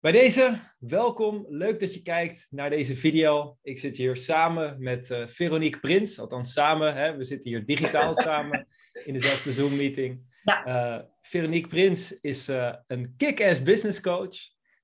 Bij deze, welkom. Leuk dat je kijkt naar deze video. Ik zit hier samen met uh, Veronique Prins, althans samen. Hè? We zitten hier digitaal samen in dezelfde Zoom-meeting. Ja. Uh, Veronique Prins is uh, een kick-ass business coach.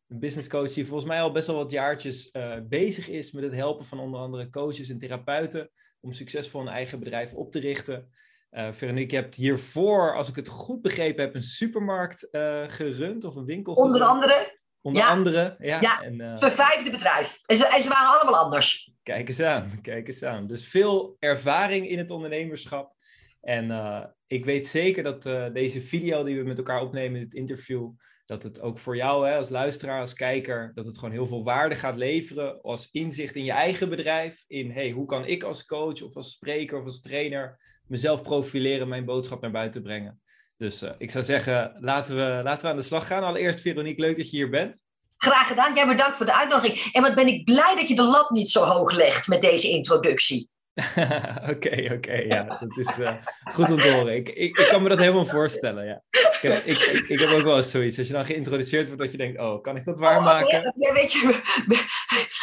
Een business coach die volgens mij al best wel wat jaartjes bezig is met het helpen van onder andere coaches en therapeuten om succesvol een eigen bedrijf op te richten. Uh, Veronique, je hebt hiervoor, als ik het goed begrepen heb, een supermarkt gerund of een winkel. Onder andere. Onder andere. Ja, ja en, uh, vijfde bedrijf. En ze, en ze waren allemaal anders. Kijk eens aan, kijk eens aan. Dus veel ervaring in het ondernemerschap. En uh, ik weet zeker dat uh, deze video die we met elkaar opnemen in het interview, dat het ook voor jou hè, als luisteraar, als kijker, dat het gewoon heel veel waarde gaat leveren als inzicht in je eigen bedrijf. In hey, hoe kan ik als coach of als spreker of als trainer mezelf profileren, mijn boodschap naar buiten brengen. Dus uh, ik zou zeggen, laten we, laten we aan de slag gaan. Allereerst, Veronique, leuk dat je hier bent. Graag gedaan. Jij bedankt voor de uitnodiging. En wat ben ik blij dat je de lat niet zo hoog legt met deze introductie. Oké, oké, ja, dat is uh, goed om te horen. Ik, ik, ik, kan me dat helemaal voorstellen, ja. Ik heb, ik, ik, heb ook wel eens zoiets. Als je dan geïntroduceerd wordt, dat je denkt, oh, kan ik dat waarmaken? Oh, weet je,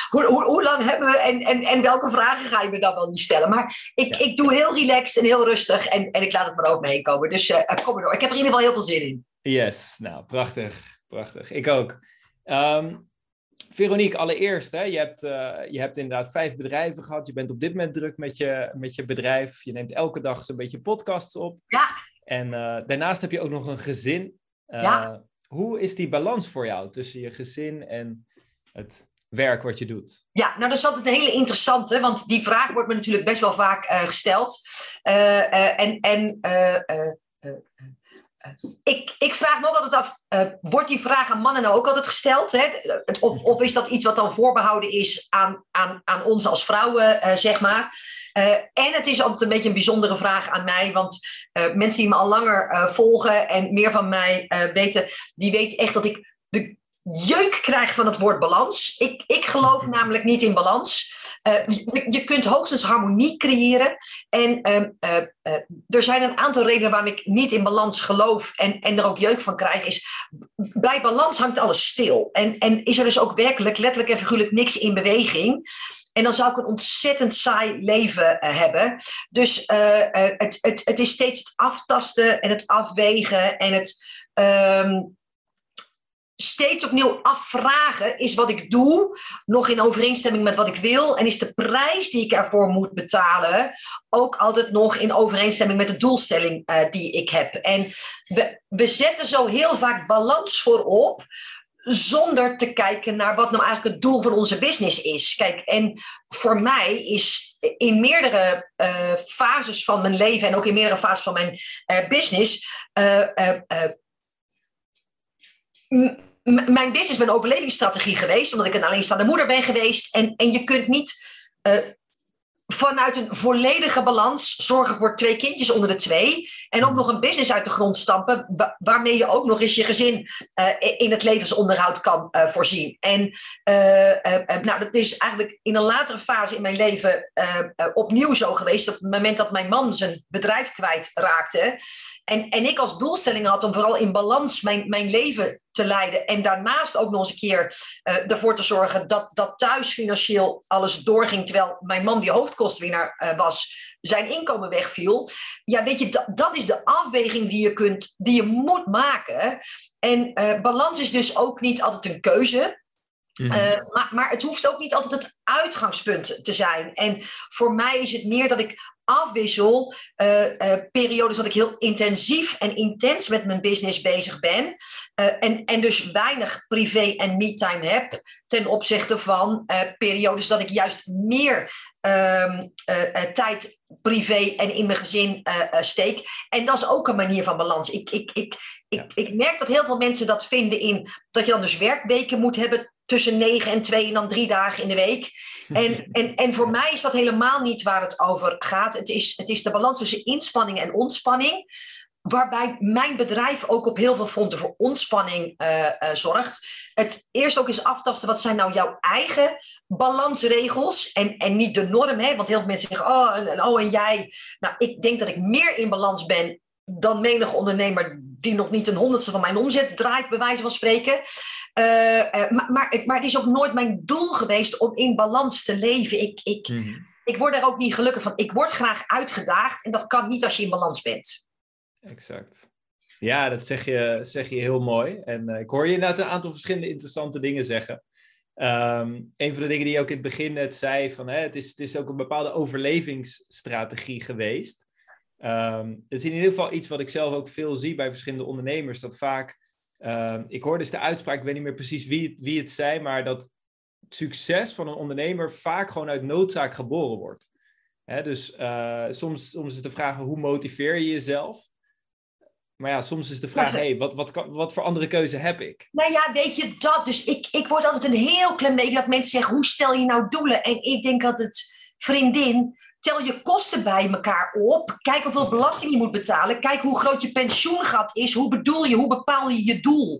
hoe, hoe, hoe, lang hebben we en, en, en welke vragen ga je me dan wel niet stellen? Maar ik, ik doe heel relaxed en heel rustig en, en ik laat het maar ook mee komen. Dus uh, kom maar door. Ik heb er in ieder geval heel veel zin in. Yes, nou, prachtig, prachtig. Ik ook. Um, Veronique, allereerst, hè, je, hebt, uh, je hebt inderdaad vijf bedrijven gehad. Je bent op dit moment druk met je, met je bedrijf. Je neemt elke dag zo'n beetje podcasts op. Ja. En uh, daarnaast heb je ook nog een gezin. Uh, ja. Hoe is die balans voor jou tussen je gezin en het werk wat je doet? Ja, nou dat is altijd een hele interessante, want die vraag wordt me natuurlijk best wel vaak gesteld. en en ik, ik vraag me ook altijd af, uh, wordt die vraag aan mannen nou ook altijd gesteld? Hè? Of, of is dat iets wat dan voorbehouden is aan, aan, aan ons als vrouwen, uh, zeg maar? Uh, en het is altijd een beetje een bijzondere vraag aan mij, want mensen die me al langer volgen en meer van mij weten, die weten echt dat ik de jeuk krijg van het woord balans. Ik, ik geloof namelijk niet in balans. Uh, je, je, kunt hoogstens harmonie creëren. En uh, uh, er zijn een aantal redenen waarom ik niet in balans geloof en, en er ook jeuk van krijg. Is bij balans hangt alles stil. En, en is er dus ook werkelijk, letterlijk en figuurlijk, niks in beweging. En dan zou ik een ontzettend saai leven hebben. Dus het, het, het is steeds het aftasten en het afwegen en het. Um, steeds opnieuw afvragen: is wat ik doe nog in overeenstemming met wat ik wil? En is de prijs die ik ervoor moet betalen ook altijd nog in overeenstemming met de doelstelling uh, die ik heb? En we, we zetten zo heel vaak balans voorop. Zonder te kijken naar wat nou eigenlijk het doel van onze business is. Kijk, en voor mij is in meerdere uh, fases van mijn leven en ook in meerdere fases van mijn uh, business mijn business mijn overlevingsstrategie geweest, omdat ik een alleenstaande moeder ben geweest. En, en je kunt niet uh, vanuit een volledige balans zorgen voor twee kindjes onder de twee. En ook nog een business uit de grond stampen, waarmee je ook nog eens je gezin uh, in het levensonderhoud kan uh, voorzien. En nou, dat is eigenlijk in een latere fase in mijn leven opnieuw zo geweest. Op het moment dat mijn man zijn bedrijf kwijtraakte. En, en ik als doelstelling had om vooral in balans mijn, mijn leven te leiden. En daarnaast ook nog eens een keer ervoor te zorgen dat, dat thuis financieel alles doorging. Terwijl mijn man die hoofdkostwinnaar was, zijn inkomen wegviel. Ja, weet je, dat, dat is de afweging die je, kunt, die je moet maken. En uh, balans is dus ook niet altijd een keuze. Mm maar, maar het hoeft ook niet altijd het uitgangspunt te zijn. En voor mij is het meer dat ik afwissel uh, uh, periodes dat ik heel intensief en intens met mijn business bezig ben. Uh, en, en dus weinig privé en me-time heb. Ten opzichte van periodes dat ik juist meer um, tijd privé en in mijn gezin steek. En dat is ook een manier van balans. Ik, ik, ik, ik, ik merk dat heel veel mensen dat vinden in dat je dan dus werkweken moet hebben tussen negen en twee en dan drie dagen in de week. En, en, en voor mij is dat helemaal niet waar het over gaat. Het is, het is de balans tussen inspanning en ontspanning. Waarbij mijn bedrijf ook op heel veel fronten voor ontspanning uh, uh, zorgt. Het eerst ook eens aftasten, wat zijn nou jouw eigen balansregels? En, en niet de norm, hè? want heel veel mensen zeggen, oh en, oh, en jij. Nou, ik denk dat ik meer in balans ben dan menig ondernemer die nog niet een honderdste van mijn omzet draait, bij wijze van spreken. Uh, maar, maar, maar, het is ook nooit mijn doel geweest om in balans te leven. Ik, ik, mhm. ik word daar ook niet gelukkig van. Ik word graag uitgedaagd en dat kan niet als je in balans bent. Exact. Ja, dat zeg je, zeg je heel mooi. En uh, ik hoor je inderdaad een aantal verschillende interessante dingen zeggen. Um, een van de dingen die je ook in het begin net zei, van, hè, het, is, het is ook een bepaalde overlevingsstrategie geweest. Um, het is in ieder geval iets wat ik zelf ook veel zie bij verschillende ondernemers, dat vaak, um, ik hoor dus de uitspraak, ik weet niet meer precies wie, wie het zei, maar dat succes van een ondernemer vaak gewoon uit noodzaak geboren wordt. Hè, dus uh, soms, soms is de vraag, hoe motiveer je jezelf? Maar ja, soms is de vraag, hey, wat, wat, wat voor andere keuze heb ik? Nou ja, weet je dat? Dus ik, ik word altijd een heel klein beetje dat mensen zeggen, hoe stel je nou doelen? En ik denk dat het vriendin, tel je kosten bij elkaar op. Kijk hoeveel belasting je moet betalen. Kijk hoe groot je pensioengat is. Hoe bedoel je, hoe bepaal je je doel?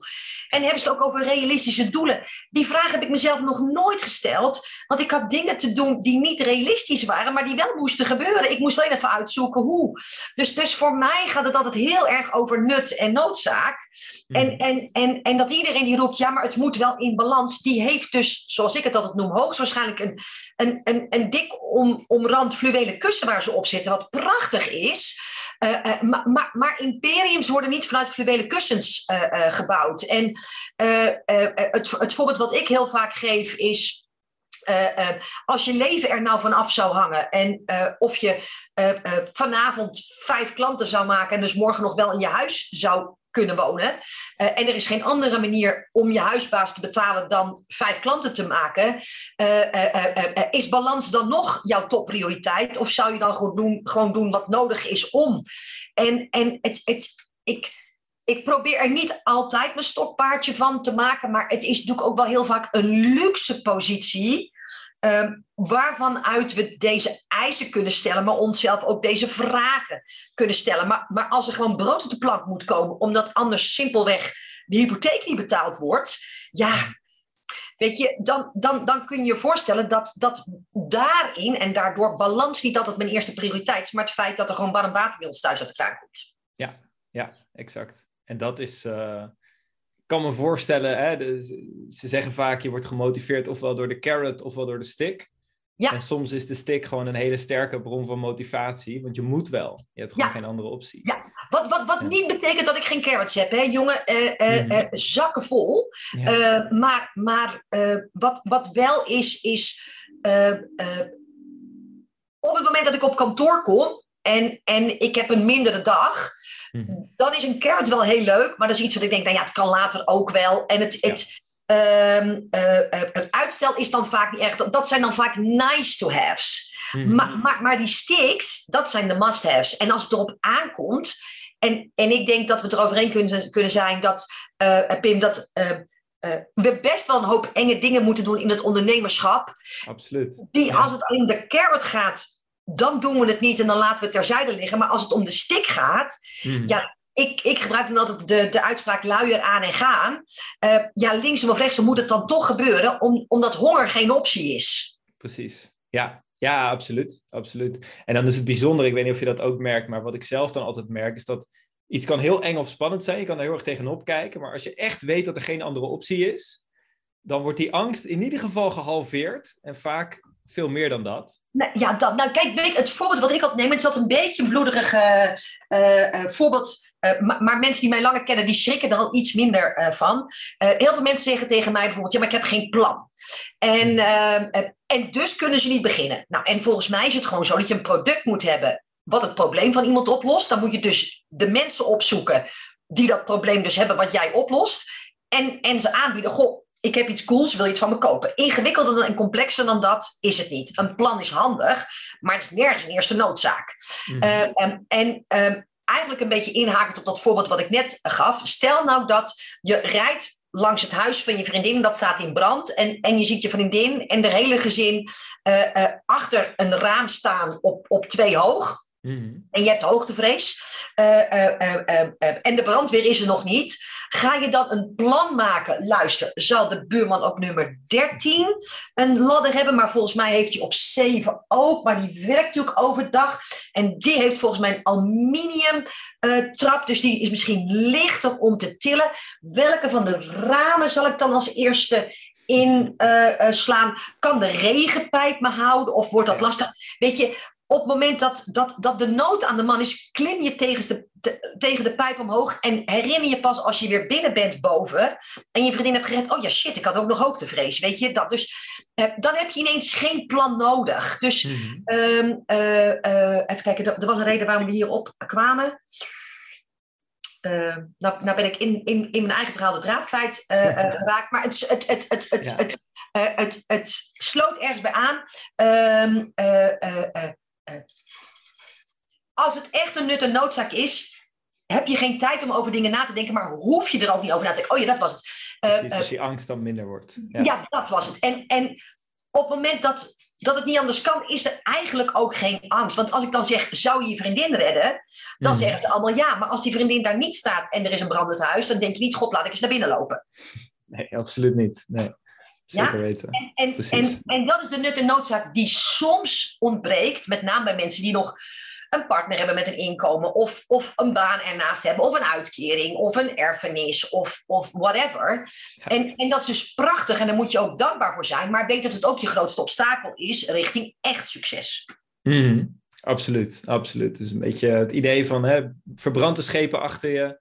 En hebben ze het ook over realistische doelen. Die vraag heb ik mezelf nog nooit gesteld. Want ik had dingen te doen die niet realistisch waren, maar die wel moesten gebeuren. Ik moest alleen even uitzoeken hoe. Dus, dus voor mij gaat het altijd heel erg over nut en noodzaak. Hmm. En, en, en, en dat iedereen die roept, ja, maar het moet wel in balans. Die heeft dus, zoals ik het altijd noem, hoogstwaarschijnlijk een, een, dik om, omrand fluwelen kussen waar ze op zitten, wat prachtig is. Uh, uh, maar, maar, maar, imperiums worden niet vanuit fluwelen kussens uh, gebouwd. En het, het voorbeeld wat ik heel vaak geef is. als je leven er nou van af zou hangen en of je vanavond vijf klanten zou maken en dus morgen nog wel in je huis zou kunnen wonen. Uh, en er is geen andere manier om je huisbaas te betalen dan vijf klanten te maken. Uh, is balans dan nog jouw topprioriteit? Of zou je dan gewoon doen, gewoon doen wat nodig is om? En, en het, het, ik, ik probeer er niet altijd mijn stokpaardje van te maken, maar het is natuurlijk ook wel heel vaak een luxe positie Um, waarvan uit we deze eisen kunnen stellen, maar onszelf ook deze vragen kunnen stellen. Maar, maar als er gewoon brood op de plank moet komen, omdat anders simpelweg de hypotheek niet betaald wordt, ja, weet je, dan, dan, dan kun je je voorstellen dat, dat daarin en daardoor balans niet altijd mijn eerste prioriteit is, maar het feit dat er gewoon warm water bij ons thuis uit de kraan komt. Ja, ja, exact. En dat is. Uh kan me voorstellen, hè, ze zeggen vaak je wordt gemotiveerd ofwel door de carrot ofwel door de stick. Ja. En soms is de stick gewoon een hele sterke bron van motivatie, want je moet wel. Je hebt gewoon geen andere optie. Ja, wat, wat, wat niet betekent dat ik geen carrots heb, hè, jongen. Uh, uh, uh, zakken vol. maar maar wat, wat wel is, is op het moment dat ik op kantoor kom en, en ik heb een mindere dag, Mhm. Dan is een carrot wel heel leuk, maar dat is iets wat ik denk, nou ja, het kan later ook wel. En het, het, eh, eh, het uitstel is dan vaak niet echt, dat zijn dan vaak nice to haves. Mhm. Maar, maar, maar die sticks, dat zijn de must haves. En als het erop aankomt, en, en ik denk dat we het eroverheen kunnen, kunnen zijn dat, uh, Pim, dat we best wel een hoop enge dingen moeten doen in het ondernemerschap. Absoluut. Die, als het om de carrot gaat, dan doen we het niet en dan laten we het terzijde liggen. Maar als het om de stick gaat, mhm. ja, ik, ik gebruik dan altijd de, de uitspraak luier aan en gaan. Uh, ja, linksom of rechtsom moet het dan toch gebeuren, om, omdat honger geen optie is. Precies, ja. Ja, absoluut, absoluut. En dan is het bijzonder, ik weet niet of je dat ook merkt, maar wat ik zelf dan altijd merk, is dat iets kan heel eng of spannend zijn. Je kan er heel erg tegenop kijken, maar als je echt weet dat er geen andere optie is, dan wordt die angst in ieder geval gehalveerd. En vaak veel meer dan dat. Nou, ja, dat, nou kijk, weet, het voorbeeld wat ik had nemen, het is dat een beetje een bloederig uh, voorbeeld. Maar, maar, mensen die mij langer kennen, die schrikken er al iets minder van. heel veel mensen zeggen tegen mij bijvoorbeeld, ja, maar ik heb geen plan. En, hmm. en dus kunnen ze niet beginnen. Nou, en volgens mij is het gewoon zo dat je een product moet hebben wat het probleem van iemand oplost. Dan moet je dus de mensen opzoeken die dat probleem dus hebben wat jij oplost. En, en ze aanbieden, goh, ik heb iets cools, wil je iets van me kopen? Ingewikkelder en complexer dan dat is het niet. Een plan is handig, maar het is nergens een eerste noodzaak. Mhm. Ehm, en, en ehm, eigenlijk een beetje inhakend op dat voorbeeld wat ik net gaf. Stel nou dat je rijdt langs het huis van je vriendin, dat staat in brand. En, en je ziet je vriendin en de hele gezin uh, uh, achter een raam staan op, op twee hoog. Mhm. En je hebt hoogtevrees. en de brandweer is er nog niet. Ga je dan een plan maken? Luister, zal de buurman op nummer 13 een ladder hebben? Maar volgens mij heeft hij op 7 ook. Maar die werkt natuurlijk overdag. En die heeft volgens mij een aluminium trap. Dus die is misschien lichter om te tillen. Welke van de ramen zal ik dan als eerste in slaan? Kan de regenpijp me houden? Of wordt dat lastig? Weet je, op het moment dat, dat, dat de nood aan de man is, klim je tegen de, tegen de pijp omhoog en herinner je pas als je weer binnen bent boven en je vriendin hebt gered, oh ja shit, ik had ook nog hoogtevrees, weet je dat. Dus eh, dan heb je ineens geen plan nodig. Dus mhm. ehm, eh, eh, even kijken, er, er was een reden waarom we hierop kwamen. Uh, nou, nou ben ik in, in, in mijn eigen verhaal de draad kwijt eh, geraakt, maar het, het, het, het, het, het, het, het, sloot ergens bij aan. Ehm, als het echt een nut en noodzaak is, heb je geen tijd om over dingen na te denken, maar hoef je er ook niet over na te denken. Oh ja, dat was het. Uh, Precies, als die angst dan minder wordt. Ja. ja, dat was het. En, en op het moment dat, dat het niet anders kan, is er eigenlijk ook geen angst. Want als ik dan zeg, zou je je vriendin redden? Dan hmm. zeggen ze allemaal ja. Maar als die vriendin daar niet staat en er is een brandend huis, dan denk je niet, god, laat ik eens naar binnen lopen. Nee, absoluut niet. Nee. Zeker ja? En, en, en, en, dat is de nut en noodzaak die soms ontbreekt, met name bij mensen die nog een partner hebben met een inkomen, of, of een baan ernaast hebben, of een uitkering, of een erfenis, of, of whatever. En, en dat is dus prachtig en daar moet je ook dankbaar voor zijn, maar weet dat het ook je grootste obstakel is richting echt succes. Mm, absoluut, absoluut. Dus een beetje het idee van hè, verbrande schepen achter je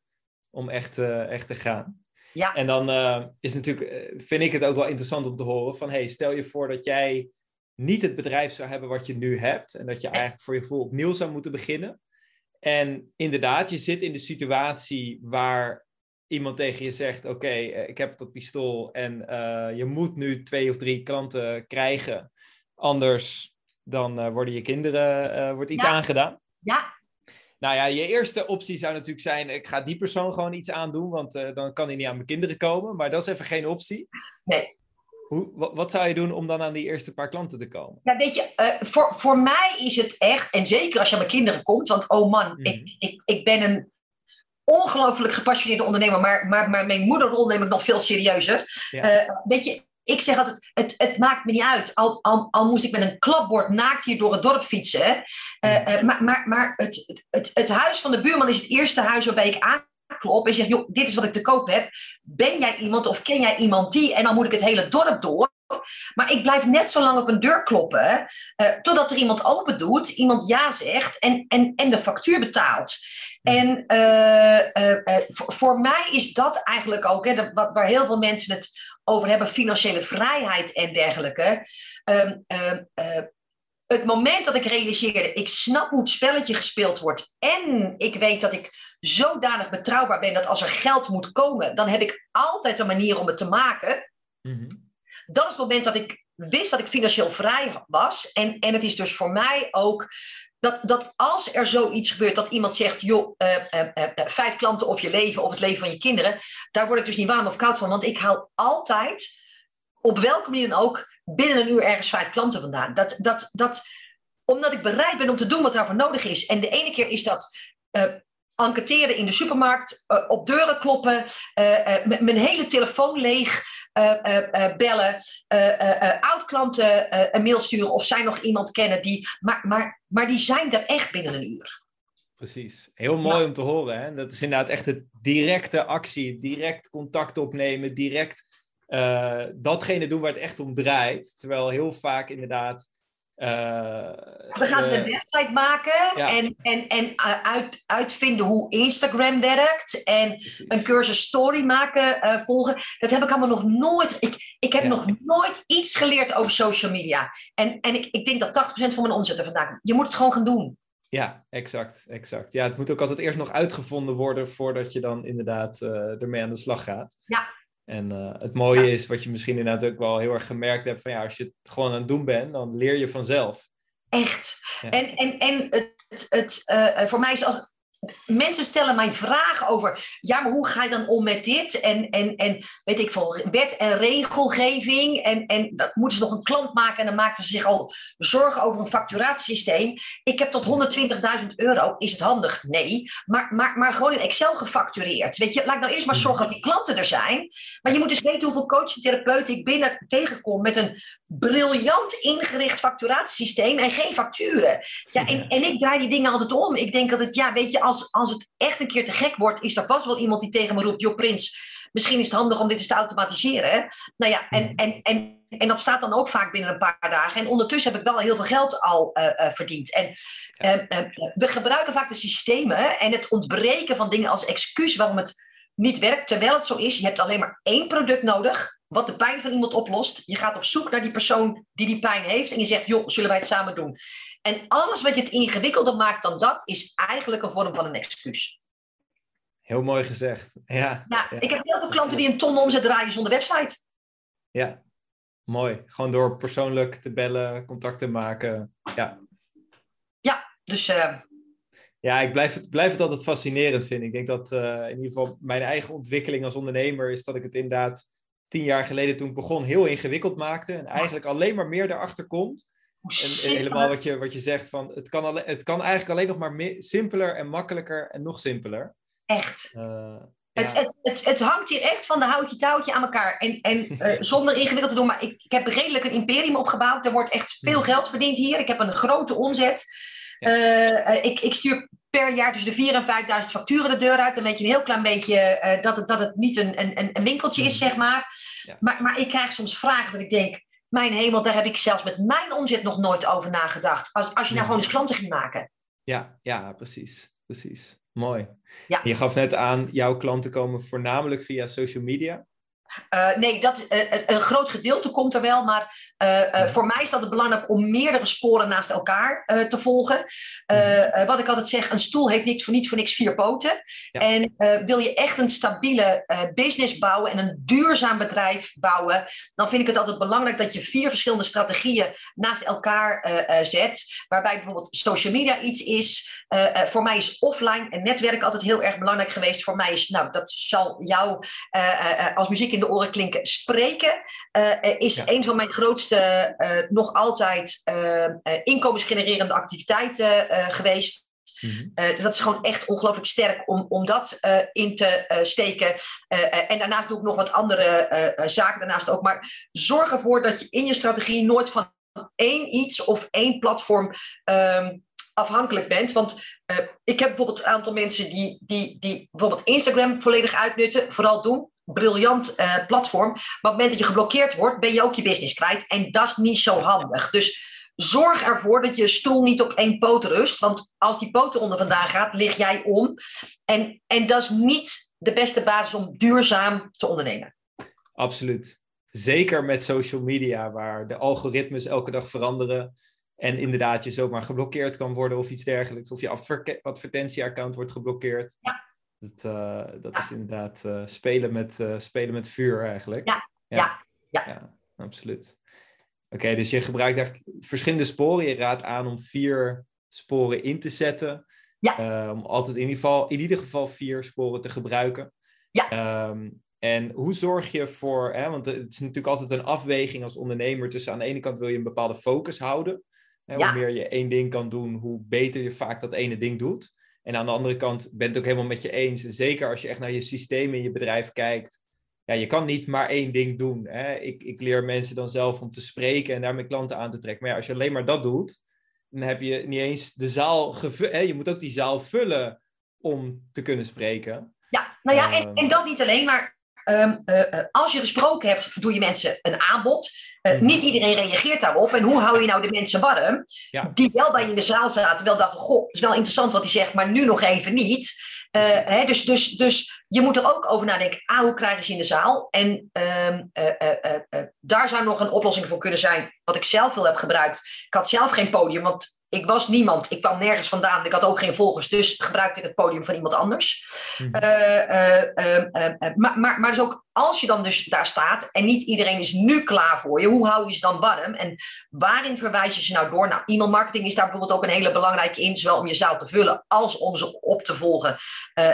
om echt, uh, echt te gaan. Ja. En dan uh, is natuurlijk, eh, vind ik het ook wel interessant om te horen van, hey, stel je voor dat jij niet het bedrijf zou hebben wat je nu hebt en dat je eigenlijk voor je gevoel opnieuw zou moeten beginnen. En inderdaad, je zit in de situatie waar iemand tegen je zegt, oké, eh, ik heb dat pistool en je moet nu twee of drie klanten krijgen, anders dan worden je kinderen, wordt iets aangedaan. Ja, nou ja, je eerste optie zou natuurlijk zijn: ik ga die persoon gewoon iets aandoen, want uh, dan kan hij niet aan mijn kinderen komen. Maar dat is even geen optie. Nee. Hoe, wat, zou je doen om dan aan die eerste paar klanten te komen? Nou, weet je, uh, voor, voor mij is het echt, en zeker als je aan mijn kinderen komt, want oh man, mhm. ik, ik, ik ben een ongelooflijk gepassioneerde ondernemer, maar, maar, maar mijn moederrol neem ik nog veel serieuzer. Ja. Uh, weet je, ik zeg altijd, het, het maakt me niet uit. Al, al, al moest ik met een klapbord naakt hier door het dorp fietsen. Uh, maar maar, maar het, het, het huis van de buurman is het eerste huis waarbij ik aanklop en zeg, joh, dit is wat ik te koop heb. Ben jij iemand of ken jij iemand die? En dan moet ik het hele dorp door. Maar ik blijf net zo lang op een deur kloppen, uh, totdat er iemand open doet, iemand ja zegt en, en, en de factuur betaalt. En uh, voor, voor, mij is dat eigenlijk ook, hè, waar heel veel mensen het over hebben, financiële vrijheid en dergelijke. Ehm, ehm, eh, het moment dat ik realiseerde, ik snap hoe het spelletje gespeeld wordt en ik weet dat ik zodanig betrouwbaar ben dat als er geld moet komen, dan heb ik altijd een manier om het te maken. Mhm. Dat is het moment dat ik wist dat ik financieel vrij was. En, en het is dus voor mij ook dat, dat als er zoiets gebeurt, dat iemand zegt, joh, uh, uh, vijf klanten of je leven of het leven van je kinderen, daar word ik dus niet warm of koud van, want ik haal altijd, op welke manier dan ook, binnen een uur ergens vijf klanten vandaan. Dat, dat, dat, omdat ik bereid ben om te doen wat daarvoor nodig is. En de ene keer is dat enquêteren in de supermarkt, op deuren kloppen, mijn hele telefoon leeg. Uh, uh, bellen, oud-klanten een mail sturen of zij nog iemand kennen die. Maar, maar, maar die zijn er echt binnen een uur. Precies. Heel mooi om te horen. Hè? Dat is inderdaad echt de directe actie, direct contact opnemen, direct datgene doen waar het echt om draait. Terwijl heel vaak inderdaad we gaan ze een website maken en, en, en uit, uitvinden hoe Instagram werkt. En een cursus story maken, volgen. Dat heb ik allemaal nog nooit. Ik, ik heb nog nooit iets geleerd over social media. En, en ik, ik denk dat 80% van mijn omzet er vandaan Je moet het gewoon gaan doen. Ja, exact, exact. Ja, het moet ook altijd eerst nog uitgevonden worden voordat je dan inderdaad uh, ermee aan de slag gaat. Ja. En uh, het mooie is, wat je misschien inderdaad ook wel heel erg gemerkt hebt, van ja, als je het gewoon aan het doen bent, dan leer je vanzelf. Echt. En, en, en het, het, uh, voor mij is als, mensen stellen mij vragen over, ja, maar hoe ga je dan om met dit? En, en, en weet ik veel, wet en regelgeving. En, en dat moeten ze nog een klant maken en dan maken ze zich al zorgen over een facturatiesysteem. Ik heb tot 120.000 euro, is het handig? Nee, maar, maar, maar gewoon in Excel gefactureerd. Weet je, laat nou eerst maar zorgen dat die klanten er zijn. Maar je moet dus weten hoeveel coach en therapeuten ik binnen tegenkom met een briljant ingericht facturatiesysteem en geen facturen. Ja, en, en ik draai die dingen altijd om. Ik denk dat het, ja, weet je, als, als het echt een keer te gek wordt, is er vast wel iemand die tegen me roept: Joh, Prins, misschien is het handig om dit eens te automatiseren. Hè? Nou ja, en, en, en, en dat staat dan ook vaak binnen een paar dagen. En ondertussen heb ik wel heel veel geld al uh, uh, verdiend. En uh, we gebruiken vaak de systemen en het ontbreken van dingen als excuus waarom het niet werkt. Terwijl het zo is, je hebt alleen maar één product nodig wat de pijn van iemand oplost. Je gaat op zoek naar die persoon die die pijn heeft en je zegt, joh, zullen wij het samen doen? En alles wat je het ingewikkelder maakt dan dat, is eigenlijk een vorm van een excuus. Heel mooi gezegd. Ja, ja, ik heb heel veel klanten die een ton omzet draaien zonder website. Ja, mooi. Gewoon door persoonlijk te bellen, contact te maken. Ja, ja dus... Uh... Ja, ik blijf het, blijf het altijd fascinerend vinden. Ik denk dat uh, in ieder geval mijn eigen ontwikkeling als ondernemer is dat ik het inderdaad tien jaar geleden toen ik begon heel ingewikkeld maakte. En eigenlijk alleen maar meer erachter komt. En, en, helemaal wat je, wat je zegt van het kan, alleen, het kan eigenlijk alleen nog maar simpeler en makkelijker en nog simpeler. Echt. Uh, het, het, het, het, hangt hier echt van de houtje touwtje aan elkaar. En, en uh, zonder ingewikkeld te doen, maar ik, ik, heb redelijk een imperium opgebouwd. Er wordt echt veel hmm. geld verdiend hier. Ik heb een grote omzet. Uh, ik, ik stuur per jaar tussen de 4.000 en 5.000 facturen de deur uit. Dan weet je een heel klein beetje uh, dat, het, dat het niet een, een, een winkeltje is, hmm. zeg maar. Ja. maar. Maar ik krijg soms vragen dat ik denk... Mijn hemel, daar heb ik zelfs met mijn omzet nog nooit over nagedacht. Als, als je nou gewoon eens klanten ging maken. Ja, ja precies. precies. Mooi. Ja. Je gaf net aan, jouw klanten komen voornamelijk via social media. Uh, nee, dat, uh, een groot gedeelte komt er wel, maar uh, voor mij is dat het belangrijk om meerdere sporen naast elkaar te volgen. Wat ik altijd zeg, een stoel heeft niet voor, niet voor niks vier poten. Ja. En wil je echt een stabiele business bouwen en een duurzaam bedrijf bouwen, dan vind ik het altijd belangrijk dat je vier verschillende strategieën naast elkaar zet. Waarbij bijvoorbeeld social media iets is. voor mij is offline en netwerk altijd heel erg belangrijk geweest. Voor mij is, nou, dat zal jou als muziek in de oren klinken. Spreken uh, is een van mijn grootste, uh, nog altijd inkomensgenererende activiteiten geweest. Mm-hmm. dat is gewoon echt ongelooflijk sterk om, om dat in te steken. en daarnaast doe ik nog wat andere zaken daarnaast ook. Maar zorg ervoor dat je in je strategie nooit van één iets of één platform ehm, afhankelijk bent. Want ik heb bijvoorbeeld een aantal mensen die, die, die bijvoorbeeld Instagram volledig uitnutten, vooral doen briljant uh, platform. Maar op het moment dat je geblokkeerd wordt, ben je ook je business kwijt. En dat is niet zo handig. Dus zorg ervoor dat je stoel niet op één poot rust. Want als die poot onder vandaan gaat, lig jij om. En, en dat is niet de beste basis om duurzaam te ondernemen. Absoluut. Zeker met social media, waar de algoritmes elke dag veranderen. En inderdaad, je zomaar geblokkeerd kan worden of iets dergelijks. Of je advertentieaccount wordt geblokkeerd. Ja. Dat, uh, dat is inderdaad uh, spelen, met, uh, spelen met vuur eigenlijk. Ja, ja, ja. ja. absoluut. Oké, dus je gebruikt eigenlijk verschillende sporen. Je raadt aan om vier sporen in te zetten. Ja. om altijd in ieder, geval, in ieder geval vier sporen te gebruiken. Ja. Um, en hoe zorg je voor, hè, want het is natuurlijk altijd een afweging als ondernemer tussen aan de ene kant wil je een bepaalde focus houden. Hè, ja. Hoe meer je één ding kan doen, hoe beter je vaak dat ene ding doet. En aan de andere kant ben ik het ook helemaal met je eens. Zeker als je echt naar je systeem in je bedrijf kijkt. Ja, je kan niet maar één ding doen. Hè? Ik, ik leer mensen dan zelf om te spreken en daarmee klanten aan te trekken. Maar ja, als je alleen maar dat doet, dan heb je niet eens de zaal gevuld. Je moet ook die zaal vullen om te kunnen spreken. Ja, nou ja, en, en dat niet alleen, maar um, uh, als je gesproken hebt, doe je mensen een aanbod. Uh, niet iedereen reageert daarop. En hoe hou je nou de mensen warm? Ja. Die wel bij je in de zaal zaten, wel dachten: Goh, het is wel interessant wat hij zegt, maar nu nog even niet. Hè, dus, dus, dus je moet er ook over nadenken: ah, hoe krijgen ze in de zaal? En uh, daar zou nog een oplossing voor kunnen zijn, wat ik zelf veel heb gebruikt. Ik had zelf geen podium, want ik was niemand. Ik kwam nergens vandaan. Ik had ook geen volgers. Dus gebruikte ik het podium van iemand anders. Mhm. maar, maar, maar dus ook als je dan dus daar staat en niet iedereen is nu klaar voor je, hoe hou je ze dan warm? En waarin verwijs je ze nou door? Nou, e-mail marketing is daar bijvoorbeeld ook een hele belangrijke in, zowel om je zaal te vullen als om ze op te volgen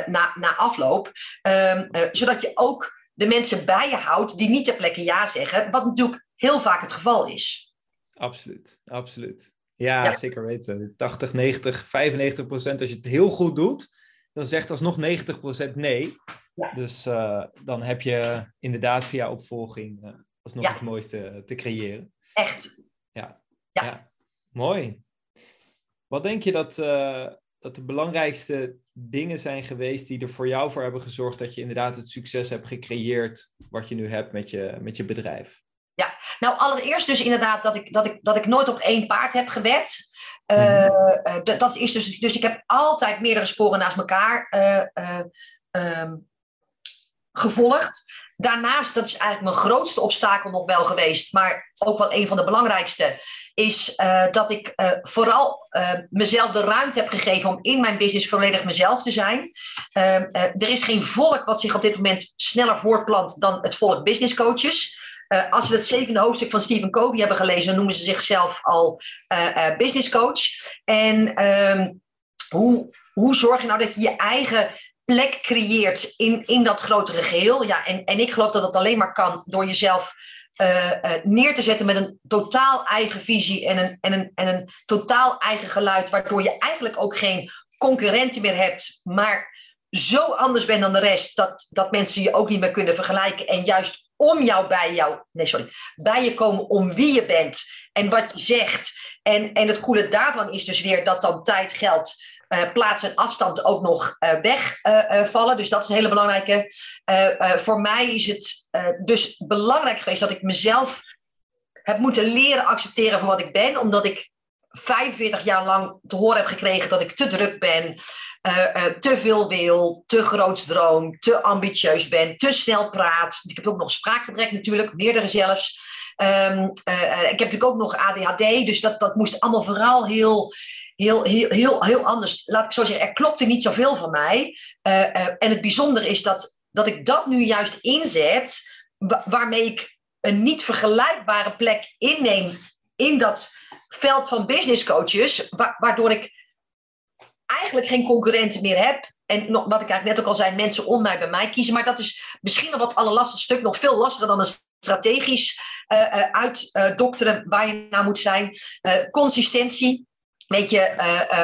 na, na afloop. Ehm, zodat je ook de mensen bij je houdt die niet ter plekke ja zeggen, wat natuurlijk heel vaak het geval is. Absoluut, absoluut. Ja, zeker weten. 80, 90, 95 procent. Als je het heel goed doet, dan zegt alsnog 90 procent nee. Ja. Dus uh, dan heb je inderdaad via opvolging uh, alsnog ja. het mooiste te creëren. Echt. Ja. ja. Mooi. Wat denk je dat, uh, dat de belangrijkste dingen zijn geweest die er voor jou voor hebben gezorgd dat je inderdaad het succes hebt gecreëerd wat je nu hebt met je, met je bedrijf? Nou allereerst dus inderdaad dat ik, dat ik, dat ik nooit op één paard heb gewet. Uh, dat is dus, dus ik heb altijd meerdere sporen naast elkaar uh, uh, gevolgd. Daarnaast, dat is eigenlijk mijn grootste obstakel nog wel geweest, maar ook wel een van de belangrijkste, is dat ik vooral mezelf de ruimte heb gegeven om in mijn business volledig mezelf te zijn. Ehm, er is geen volk wat zich op dit moment sneller voortplant dan het volk business coaches. Uh, als we het zevende hoofdstuk van Stephen Covey hebben gelezen, dan noemen ze zichzelf al uh, business coach. En um, hoe, hoe zorg je nou dat je je eigen plek creëert in, in dat grotere geheel? Ja, en, en ik geloof dat dat alleen maar kan door jezelf neer te zetten met een totaal eigen visie en een, en, een, en een totaal eigen geluid, waardoor je eigenlijk ook geen concurrenten meer hebt, maar zo anders bent dan de rest dat, dat mensen je ook niet meer kunnen vergelijken en juist om jou bij jou, nee sorry, bij je komen om wie je bent en wat je zegt. En, en het coole daarvan is dus weer dat dan tijd, geld, uh, plaats en afstand ook nog uh, wegvallen. dus dat is een hele belangrijke. voor mij is het dus belangrijk geweest dat ik mezelf heb moeten leren accepteren voor wat ik ben, omdat ik 45 jaar lang te horen heb gekregen dat ik te druk ben, uh, uh, te veel wil, te groots droom, te ambitieus ben, te snel praat. Ik heb ook nog spraakgebrek natuurlijk, meerdere zelfs. Um, uh, ik heb natuurlijk ook nog ADHD, dus dat, dat moest allemaal vooral heel, heel, heel, heel, heel anders. Laat ik zo zeggen, er klopte niet zoveel van mij. en het bijzondere is dat, dat ik dat nu juist inzet, waarmee ik een niet vergelijkbare plek inneem in dat veld van business coaches, waardoor ik eigenlijk geen concurrenten meer heb. En wat ik eigenlijk net ook al zei, mensen om mij bij mij kiezen. Maar dat is misschien nog wat allerlastigste stuk, nog veel lastiger dan een strategisch uh, uitdokteren waar je naar moet zijn. consistentie. Weet je,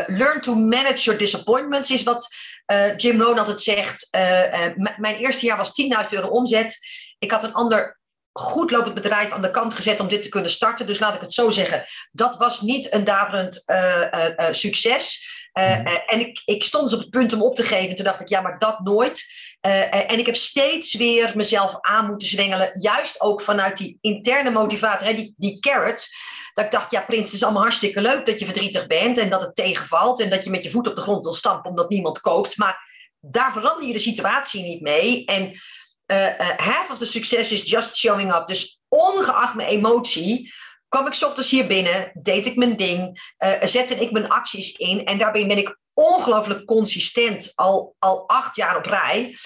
learn to manage your disappointments is wat Jim Rohn altijd zegt. mijn eerste jaar was 10.000 euro omzet. Ik had een ander goed lopend bedrijf aan de kant gezet om dit te kunnen starten. Dus laat ik het zo zeggen. Dat was niet een daverend succes. Uh, en ik, ik stond dus op het punt om op te geven. Toen dacht ik, ja, maar dat nooit. En ik heb steeds weer mezelf aan moeten zwengelen. Juist ook vanuit die interne motivator, hè, die, die carrot. Dat ik dacht, ja, Prins, het is allemaal hartstikke leuk dat je verdrietig bent. En dat het tegenvalt. En dat je met je voet op de grond wil stampen omdat niemand koopt. Maar daar verander je de situatie niet mee. En half of the success is just showing up. Dus ongeacht mijn emotie kwam ik ochtends hier binnen, deed ik mijn ding, uh, zette ik mijn acties in en daarbij ben ik ongelooflijk consistent, al, al acht jaar op rij.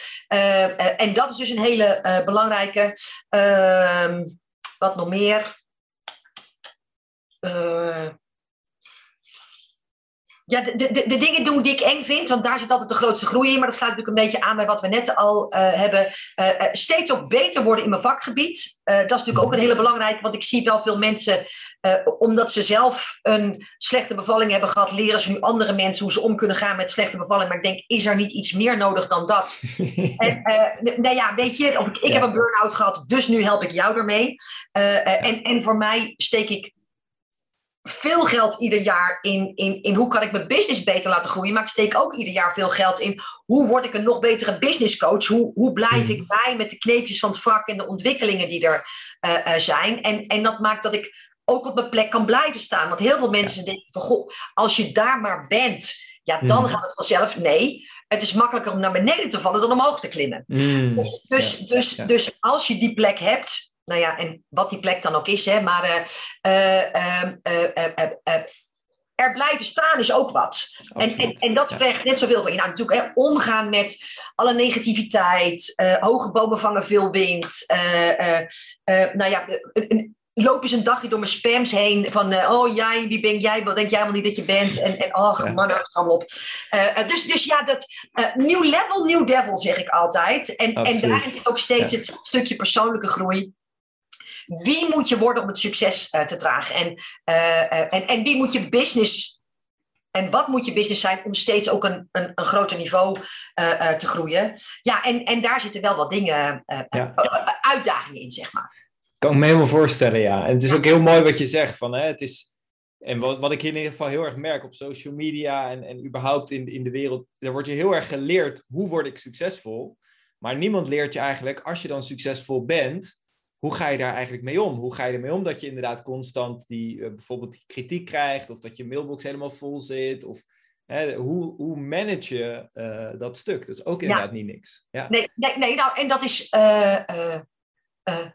En dat is dus een hele belangrijke. Ehm, wat nog meer? Ja, de, de, de dingen doen die ik eng vind, want daar zit altijd de grootste groei in. Maar dat sluit natuurlijk een beetje aan bij wat we net al uh, hebben. Uh, steeds ook beter worden in mijn vakgebied. Uh, dat is natuurlijk ook een hele belangrijke, want ik zie wel veel mensen, omdat ze zelf een slechte bevalling hebben gehad, leren ze nu andere mensen hoe ze om kunnen gaan met slechte bevalling. Maar ik denk, is er niet iets meer nodig dan dat? en, nou ja, weet je, of ik, ik heb een burn-out gehad, dus nu help ik jou ermee. en, en voor mij steek ik veel geld ieder jaar in, in, in hoe kan ik mijn business beter laten groeien. Maar ik steek ook ieder jaar veel geld in hoe word ik een nog betere business coach. Hoe, hoe blijf ik mhm. bij met de kneepjes van het vak en de ontwikkelingen die er uh, zijn. En, en dat maakt dat ik ook op mijn plek kan blijven staan. Want heel veel mensen denken van, goh, als je daar maar bent, ja, dan mhm. gaat het vanzelf. Nee, het is makkelijker om naar beneden te vallen dan omhoog te klimmen. Mhm. Dus, dus, dus, dus als je die plek hebt, nou ja, en wat die plek dan ook is, hè, maar uh, er blijven staan is ook wat. En, en, en, dat vraagt net zoveel van je. Nou, natuurlijk hè, omgaan met alle negativiteit, uh, hoge bomen vangen veel wind. Uh, uh, nou ja, loop eens een dagje door mijn spams heen van, oh jij, wie ben jij, wat denk jij wel niet dat je bent? En, en ach, ja. man, allemaal op. dus, dus ja, dat nieuw level, nieuw devil, zeg ik altijd. En, en daarin zit ook steeds het stukje persoonlijke groei. Wie moet je worden om het succes uh, te dragen? En, uh, en, en wie moet je business en wat moet je business zijn om steeds ook een, een, een groter niveau uh, te groeien? Ja, en, en daar zitten wel wat dingen, uh, ja. uitdagingen in, zeg maar. Kan ik me helemaal voorstellen, ja. En het is ook heel mooi wat je zegt. Van, hè, het is, en wat, wat ik in ieder geval heel erg merk op social media en, en überhaupt in, in de wereld, daar wordt je heel erg geleerd hoe word ik succesvol. Maar niemand leert je eigenlijk, als je dan succesvol bent, hoe ga je daar eigenlijk mee om? Hoe ga je ermee om dat je inderdaad constant die, uh, bijvoorbeeld die kritiek krijgt, of dat je mailbox helemaal vol zit, of hè, hoe, hoe manage je uh, dat stuk? Dat is ook inderdaad ja. niet niks. Ja. Nee, nee, nee, nou, en dat is uh,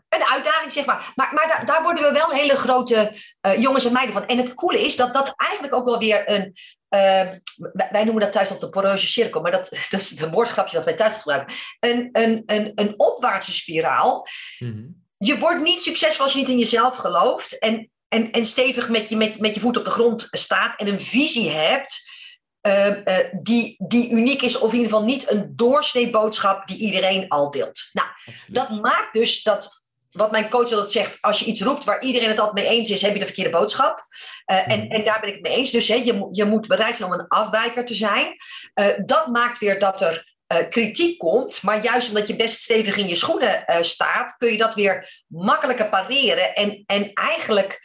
een uitdaging, zeg maar. Maar, maar da daar worden we wel hele grote jongens en meiden van. En het coole is dat dat eigenlijk ook wel weer een, wij noemen dat thuis altijd de poreuze cirkel, maar dat, dat is een woordgrapje dat wij thuis gebruiken. Een, een, een, een opwaartse spiraal. Mm -hmm. Je wordt niet succesvol als je niet in jezelf gelooft en, en, en stevig met je, met, met je voet op de grond staat en een visie hebt uh, uh, die, die uniek is, of in ieder geval niet een doorsnee boodschap die iedereen al deelt. Nou, Absoluut. dat maakt dus dat wat mijn coach altijd zegt, als je iets roept waar iedereen het altijd mee eens is, heb je de verkeerde boodschap. Uh, en, en daar ben ik het mee eens. Dus hè, je, je moet bereid zijn om een afwijker te zijn. Uh, dat maakt weer dat er uh, kritiek komt. Maar juist omdat je best stevig in je schoenen staat, kun je dat weer makkelijker pareren. En, en eigenlijk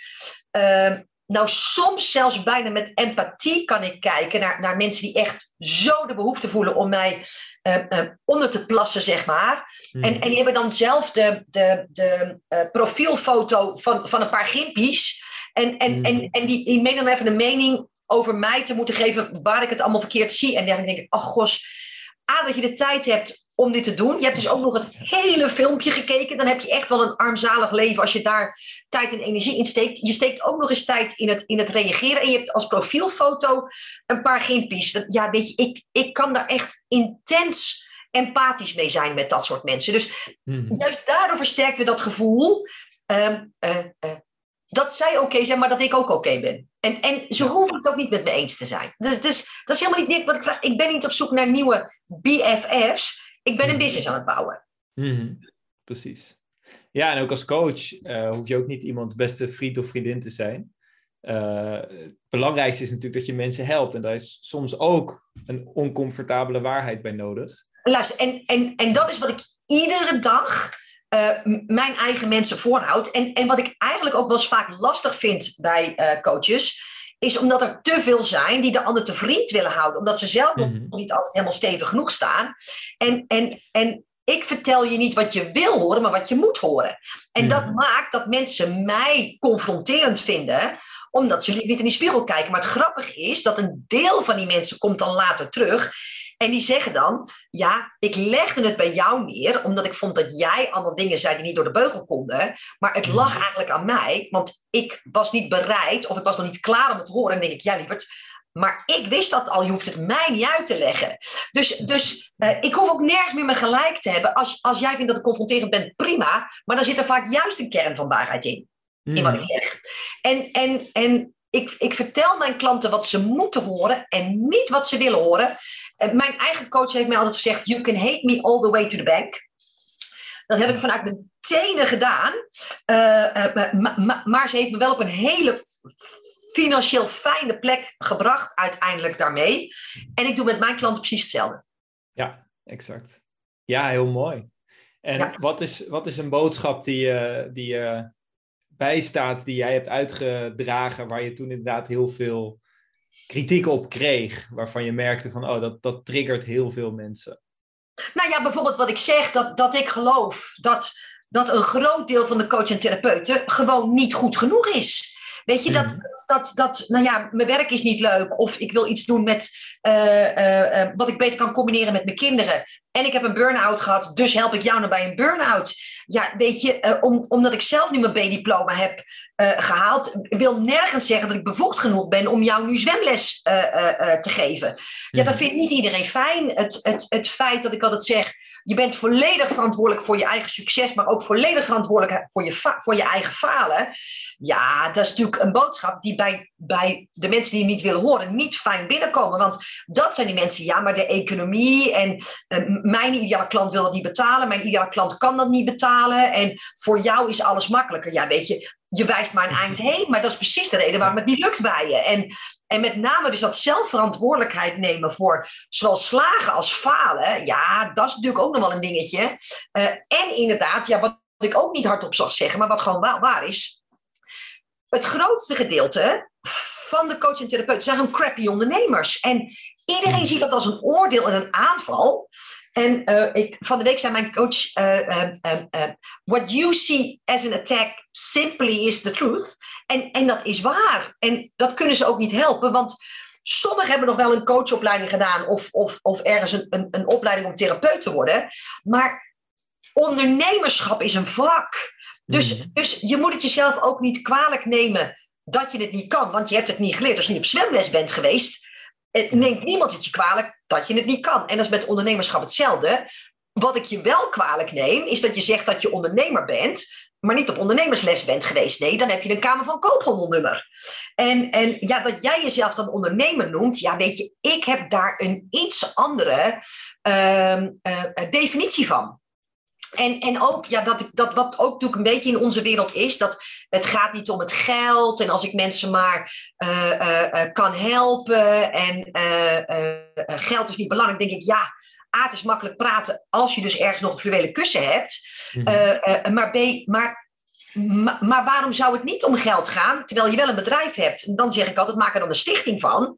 nou, soms zelfs bijna met empathie kan ik kijken naar, naar mensen die echt zo de behoefte voelen om mij uh, uh, onder te plassen, zeg maar. Hmm. En, en die hebben dan zelf de, de, de uh, profielfoto van, van een paar gimpies. En, en, hmm. en, en die, die menen dan even een mening over mij te moeten geven waar ik het allemaal verkeerd zie. En dan denk ik, ach gos, A, dat je de tijd hebt om dit te doen. Je hebt dus ook nog het hele filmpje gekeken. Dan heb je echt wel een armzalig leven als je daar tijd en energie in steekt. Je steekt ook nog eens tijd in het, in het reageren. En je hebt als profielfoto een paar gimpies. Ja, weet je, ik, ik kan daar echt intens empathisch mee zijn met dat soort mensen. Dus mm-hmm. juist daardoor versterken we dat gevoel. Um, uh, uh, dat zij oké okay zijn, maar dat ik ook oké okay ben. En, en ze ja. hoeven het ook niet met me eens te zijn. Dus, dus, dat is helemaal niet niks ik vraag. Ik ben niet op zoek naar nieuwe BFF's. Ik ben een Mhm. business aan het bouwen. Mm-hmm. Precies. Ja, en ook als coach uh, hoef je ook niet iemands beste vriend of vriendin te zijn. Uh, het belangrijkste is natuurlijk dat je mensen helpt. En daar is soms ook een oncomfortabele waarheid bij nodig. Luister, en, en, en dat is wat ik iedere dag uh, mijn eigen mensen voorhoud. En, en wat ik eigenlijk ook wel eens vaak lastig vind bij uh, coaches, is omdat er te veel zijn die de ander te vriend willen houden, omdat ze zelf mm -hmm. nog niet altijd helemaal stevig genoeg staan. En, en, en ik vertel je niet wat je wil horen, maar wat je moet horen. En mm -hmm. dat maakt dat mensen mij confronterend vinden omdat ze niet in die spiegel kijken. Maar het grappige is dat een deel van die mensen komt dan later terug. En die zeggen dan, ja, ik legde het bij jou neer, omdat ik vond dat jij allemaal dingen zei die niet door de beugel konden. Maar het lag eigenlijk aan mij, want ik was niet bereid, of ik was nog niet klaar om het te horen. En dan denk ik, ja lieverd, maar ik wist dat al, je hoeft het mij niet uit te leggen. Dus, dus uh, ik hoef ook nergens meer mijn gelijk te hebben. Als, als jij vindt dat ik confronterend ben, prima. Maar dan zit er vaak juist een kern van waarheid in, mm. in wat ik zeg. En, en, en ik, ik vertel mijn klanten wat ze moeten horen en niet wat ze willen horen. Mijn eigen coach heeft mij altijd gezegd: You can hate me all the way to the bank. Dat heb ik vanuit mijn tenen gedaan. Uh, ma ma maar ze heeft me wel op een hele financieel fijne plek gebracht, uiteindelijk daarmee. En ik doe met mijn klanten precies hetzelfde. Ja, exact. Ja, heel mooi. En ja. wat, is, wat is een boodschap die, uh, die uh, bijstaat, die jij hebt uitgedragen, waar je toen inderdaad heel veel kritiek op kreeg, waarvan je merkte van, oh, dat, dat triggert heel veel mensen? Nou ja, bijvoorbeeld wat ik zeg, dat, dat ik geloof dat, dat een groot deel van de coach en therapeuten gewoon niet goed genoeg is. Weet je, dat, dat, dat, nou ja, mijn werk is niet leuk. Of ik wil iets doen met eh, eh, eh, wat ik beter kan combineren met mijn kinderen. En ik heb een burn-out gehad, dus help ik jou nou bij een burn-out. Ja, weet je, om, omdat ik zelf nu mijn B-diploma heb eh, gehaald, wil nergens zeggen dat ik bevoegd genoeg ben om jou nu zwemles te geven. Ja, dat vindt niet iedereen fijn. Het, het, het feit dat ik altijd zeg, je bent volledig verantwoordelijk voor je eigen succes, maar ook volledig verantwoordelijk voor je, voor je eigen falen. Ja, dat is natuurlijk een boodschap die bij, bij de mensen die het niet willen horen niet fijn binnenkomen. Want dat zijn die mensen, ja, maar de economie en eh, mijn ideale klant wil dat niet betalen, mijn ideale klant kan dat niet betalen en voor jou is alles makkelijker. Ja, weet je, je wijst maar een eind heen, maar dat is precies de reden waarom het niet lukt bij je. En, en met name dus dat zelfverantwoordelijkheid nemen voor zowel slagen als falen, ja, dat is natuurlijk ook nog wel een dingetje. Eh, en inderdaad, ja, wat ik ook niet hardop zag zeggen, maar wat gewoon wel waar is. Het grootste gedeelte van de coach en therapeut zijn gewoon crappy ondernemers. En iedereen ziet dat als een oordeel en een aanval. En eh, ik, van de week zei mijn coach: eh, eh, eh, eh, What you see as an attack simply is the truth. En, en dat is waar. En dat kunnen ze ook niet helpen, want sommigen hebben nog wel een coachopleiding gedaan of, of, of ergens een, een, een opleiding om therapeut te worden. Maar ondernemerschap is een vak. Dus, Mhm. dus je moet het jezelf ook niet kwalijk nemen dat je het niet kan, want je hebt het niet geleerd. Als je niet op zwemles bent geweest, eh, neemt niemand het je kwalijk dat je het niet kan. En dat is met ondernemerschap hetzelfde. Wat ik je wel kwalijk neem, is dat je zegt dat je ondernemer bent, maar niet op ondernemersles bent geweest. Nee, dan heb je een Kamer van Koophandelnummer. En, en ja, dat jij jezelf dan ondernemer noemt, ja, weet je, ik heb daar een iets andere ehm, eh, eh, definitie van. En, en ook, ja, dat, dat wat ook natuurlijk een beetje in onze wereld is, dat het gaat niet om het geld. En als ik mensen maar eh, eh, eh, kan helpen en geld is niet belangrijk, denk ik, ja, A, het is makkelijk praten als je dus ergens nog een fluwelen kussen hebt. Mhm. Maar B, maar, maar, maar waarom zou het niet om geld gaan, terwijl je wel een bedrijf hebt? En dan zeg ik altijd, maak er dan een stichting van.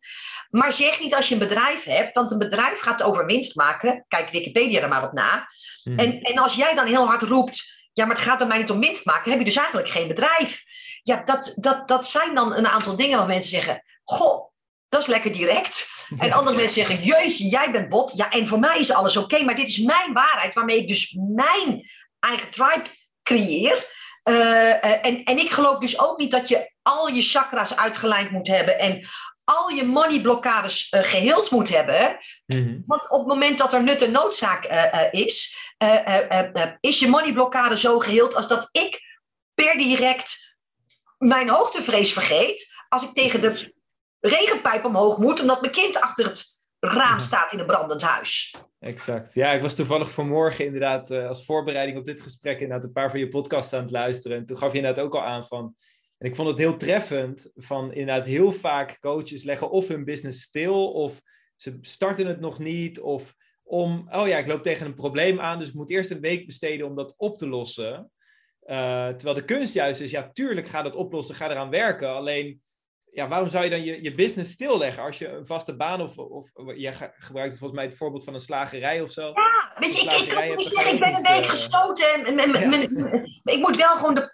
Maar zeg niet als je een bedrijf hebt, want een bedrijf gaat over winst maken. Kijk Wikipedia er maar op na. Mhm. En, en als jij dan heel hard roept, ja, maar het gaat bij mij niet om winst maken, heb je dus eigenlijk geen bedrijf. Ja, dat, dat, dat zijn dan een aantal dingen waar mensen zeggen, goh, dat is lekker direct. En andere mensen zeggen, jeetje, jij bent bot. Ja, en voor mij is alles oké, maar dit is mijn waarheid, waarmee ik dus mijn eigen tribe creëer. Eh, eh, en, en ik geloof dus ook niet dat je al je chakras uitgelijnd moet hebben en al je moneyblokkades eh geheeld moet hebben. Mhm. Want op het moment dat er nut en noodzaak eh, eh, is, is je moneyblokkade zo geheeld als dat ik per direct mijn hoogtevrees vergeet als ik tegen de regenpijp omhoog moet omdat mijn kind achter het raam staat in een brandend huis. Exact. Ja, ik was toevallig vanmorgen inderdaad als voorbereiding op dit gesprek inderdaad een paar van je podcasts aan het luisteren. En toen gaf je inderdaad ook al aan van... En ik vond het heel treffend van inderdaad heel vaak coaches leggen of hun business stil of ze starten het nog niet of om... Oh ja, ik loop tegen een probleem aan, dus ik moet eerst een week besteden om dat op te lossen. Eh, terwijl de kunst juist is, ja, tuurlijk ga dat oplossen, ga eraan werken. Alleen, ja, waarom zou je dan je, je business stilleggen als je een vaste baan of, of je ge- gebruikt volgens mij het voorbeeld van een slagerij of zo? Ja, weet je, ik, ik, niet zeggen, ik ben een week gesloten en mijn- mijn- Ja. mijn- ik moet wel gewoon de,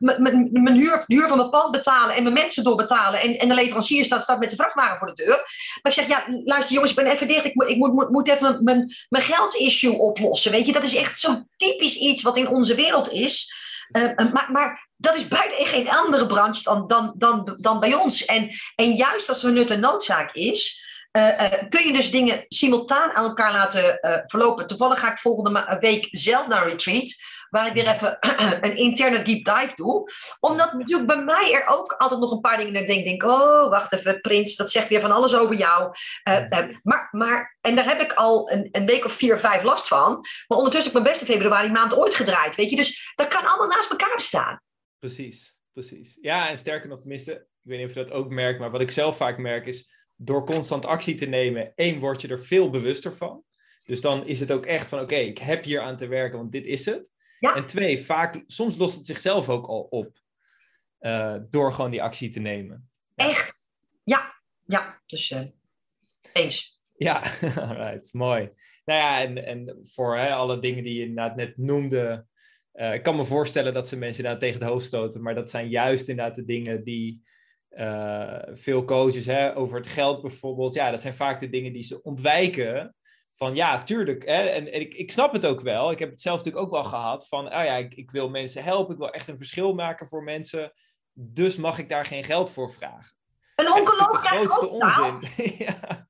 mijn- huur, de huur van mijn pand betalen en mijn mensen doorbetalen. En, en de leverancier staat, staat met zijn vrachtwagen voor de deur. Maar ik zeg, ja, luister jongens, ik ben even dicht. Ik, moet- ik moet, moet, moet even mijn, mijn geldissue oplossen. Weet je, dat is echt zo typisch iets wat in onze wereld is. Eh, eh, maar, maar dat is buiten in geen andere branche dan, dan, dan, dan bij ons. En, en juist als er nut en noodzaak is, eh, eh, kun je dus dingen simultaan aan elkaar laten eh, verlopen. Toevallig ga ik volgende week zelf naar een retreat, waar ik weer even een interne deep dive doe. Omdat natuurlijk bij mij er ook altijd nog een paar dingen ik denk, denk oh, wacht even, Prins, dat zegt weer van alles over jou. Maar, maar, en daar heb ik al een, een week of vier, vijf last van. Maar ondertussen heb ik mijn beste februari maand ooit gedraaid, weet je. Dus dat kan allemaal naast elkaar bestaan. Precies, precies. Ja, en sterker nog, tenminste, ik weet niet of je dat ook merkt, maar wat ik zelf vaak merk is, door constant actie te nemen, één, word je er veel bewuster van. Dus dan is het ook echt van, oké, ik heb hier aan te werken, want dit is het. Ja. En twee, vaak, soms lost het zichzelf ook al op, eh, door gewoon die actie te nemen. Ja. Echt. Ja, ja. Dus eh, eens. Ja, alright, mooi. Nou ja, en, en voor hè, alle dingen die je inderdaad net noemde, eh, ik kan me voorstellen dat ze mensen inderdaad tegen het hoofd stoten, maar dat zijn juist inderdaad de dingen die, veel coaches hè, over het geld bijvoorbeeld. Ja, dat zijn vaak de dingen die ze ontwijken. Van ja, tuurlijk. Hè, en, en ik, ik snap het ook wel. Ik heb het zelf natuurlijk ook wel gehad. Van, oh ja, ik, ik wil mensen helpen. Ik wil echt een verschil maken voor mensen. Dus mag ik daar geen geld voor vragen. Een oncoloog krijgt ook onzin. ja.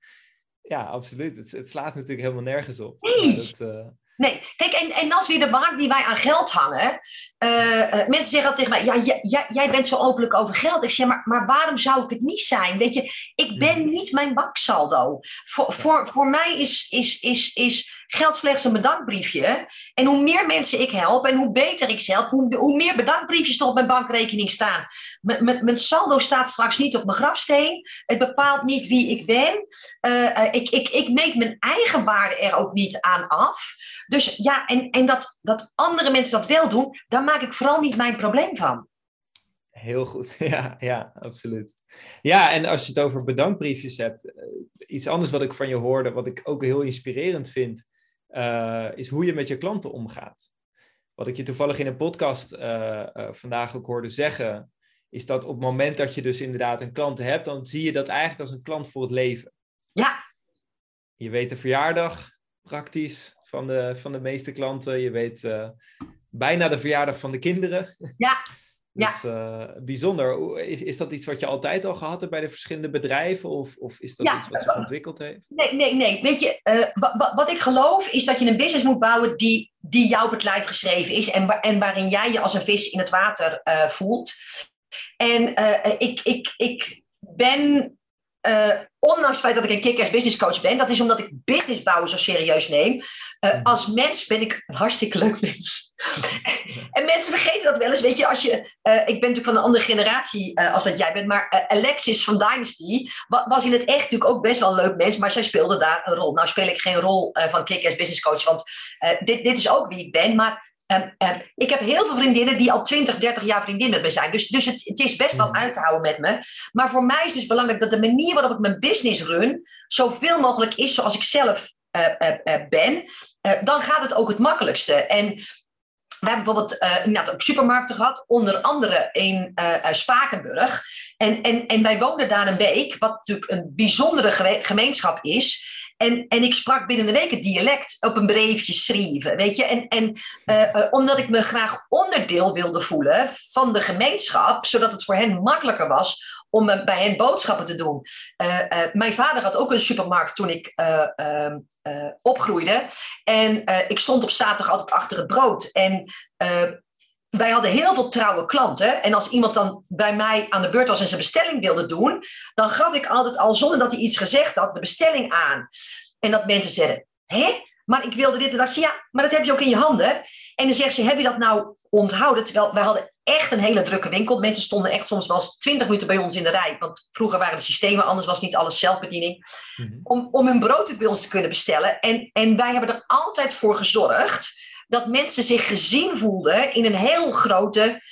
ja, absoluut. Het, het, slaat natuurlijk helemaal nergens op. Dat, uh... Nee, kijk, en, en dat is weer de waarde die wij aan geld hangen. Uh, mensen zeggen altijd tegen mij, ja, jij, jij bent zo openlijk over geld. Ik zeg, maar, maar waarom zou ik het niet zijn? Weet je, ik ben hmm. niet mijn banksaldo. Voor, voor, voor mij is, is, is, is geldt slechts een bedankbriefje. En hoe meer mensen ik help en hoe beter ik ze help, hoe, hoe meer bedankbriefjes er op mijn bankrekening staan. mijn saldo staat straks niet op mijn grafsteen. Het bepaalt niet wie ik ben. Uh, ik, ik, ik meet mijn eigen waarde er ook niet aan af. Dus ja, en, en dat, dat andere mensen dat wel doen, daar maak ik vooral niet mijn probleem van. Heel goed, ja, ja, absoluut. Ja, en als je het over bedankbriefjes hebt, eh, iets anders wat ik van je hoorde, wat ik ook heel inspirerend vind, uh, is hoe je met je klanten omgaat. Wat ik je toevallig in een podcast uh, uh, vandaag ook hoorde zeggen, is dat op het moment dat je dus inderdaad een klant hebt, dan zie je dat eigenlijk als een klant voor het leven. Ja. Je weet de verjaardag praktisch van de, van de meeste klanten. Je weet bijna de verjaardag van de kinderen. Ja. Dus ja. Uh, bijzonder. Is, is dat iets wat je altijd al gehad hebt bij de verschillende bedrijven? Of, of is dat iets wat zich ontwikkeld heeft? Nee, nee, nee. Weet je, uh, wat ik geloof is dat je een business moet bouwen die, die jou op het lijf geschreven is. En, en waarin jij je als een vis in het water uh, voelt. En ik, ik, ik ben uh, ondanks het feit dat ik een kick-ass business coach ben, dat is omdat ik business bouwen zo serieus neem. Uh, als mens ben ik een hartstikke leuk mens. en mensen vergeten dat wel eens. Weet je, als je, uh, ik ben natuurlijk van een andere generatie als dat jij bent, maar Alexis van Dynasty was in het echt natuurlijk ook best wel een leuk mens, maar zij speelde daar een rol. Nou speel ik geen rol van kick-ass business coach, want dit, dit is ook wie ik ben, maar Um, um, ik heb heel veel vriendinnen die al 20, 30 jaar vriendin met me zijn. Dus, dus het, het, is best wel mm. uit te houden met me. Maar voor mij is dus belangrijk dat de manier waarop ik mijn business run... zoveel mogelijk is zoals ik zelf uh, uh, uh, ben. dan gaat het ook het makkelijkste. En we hebben bijvoorbeeld uh, ook supermarkten gehad, onder andere in uh, Spakenburg. En, en, en wij woonden daar een week, wat natuurlijk een bijzondere gemeenschap is. En, en ik sprak binnen een week het dialect op een briefje schrijven, weet je. En, en uh, omdat ik me graag onderdeel wilde voelen van de gemeenschap, zodat het voor hen makkelijker was om uh, bij hen boodschappen te doen. mijn vader had ook een supermarkt toen ik ehm, opgroeide. En ik stond op zaterdag altijd achter het brood. En wij hadden heel veel trouwe klanten. En als iemand dan bij mij aan de beurt was en zijn bestelling wilde doen, dan gaf ik altijd al, zonder dat hij iets gezegd had, de bestelling aan. En dat mensen zeiden: Hé, maar ik wilde dit en dat. Ja, maar dat heb je ook in je handen. En dan zegt ze: Heb je dat nou onthouden? Terwijl wij hadden echt een hele drukke winkel. Mensen stonden echt soms wel eens 20 minuten bij ons in de rij. Want vroeger waren de systemen anders, was niet alles zelfbediening. Mhm. om, om hun brood bij ons te kunnen bestellen. En, en wij hebben er altijd voor gezorgd dat mensen zich gezien voelden in een heel grote,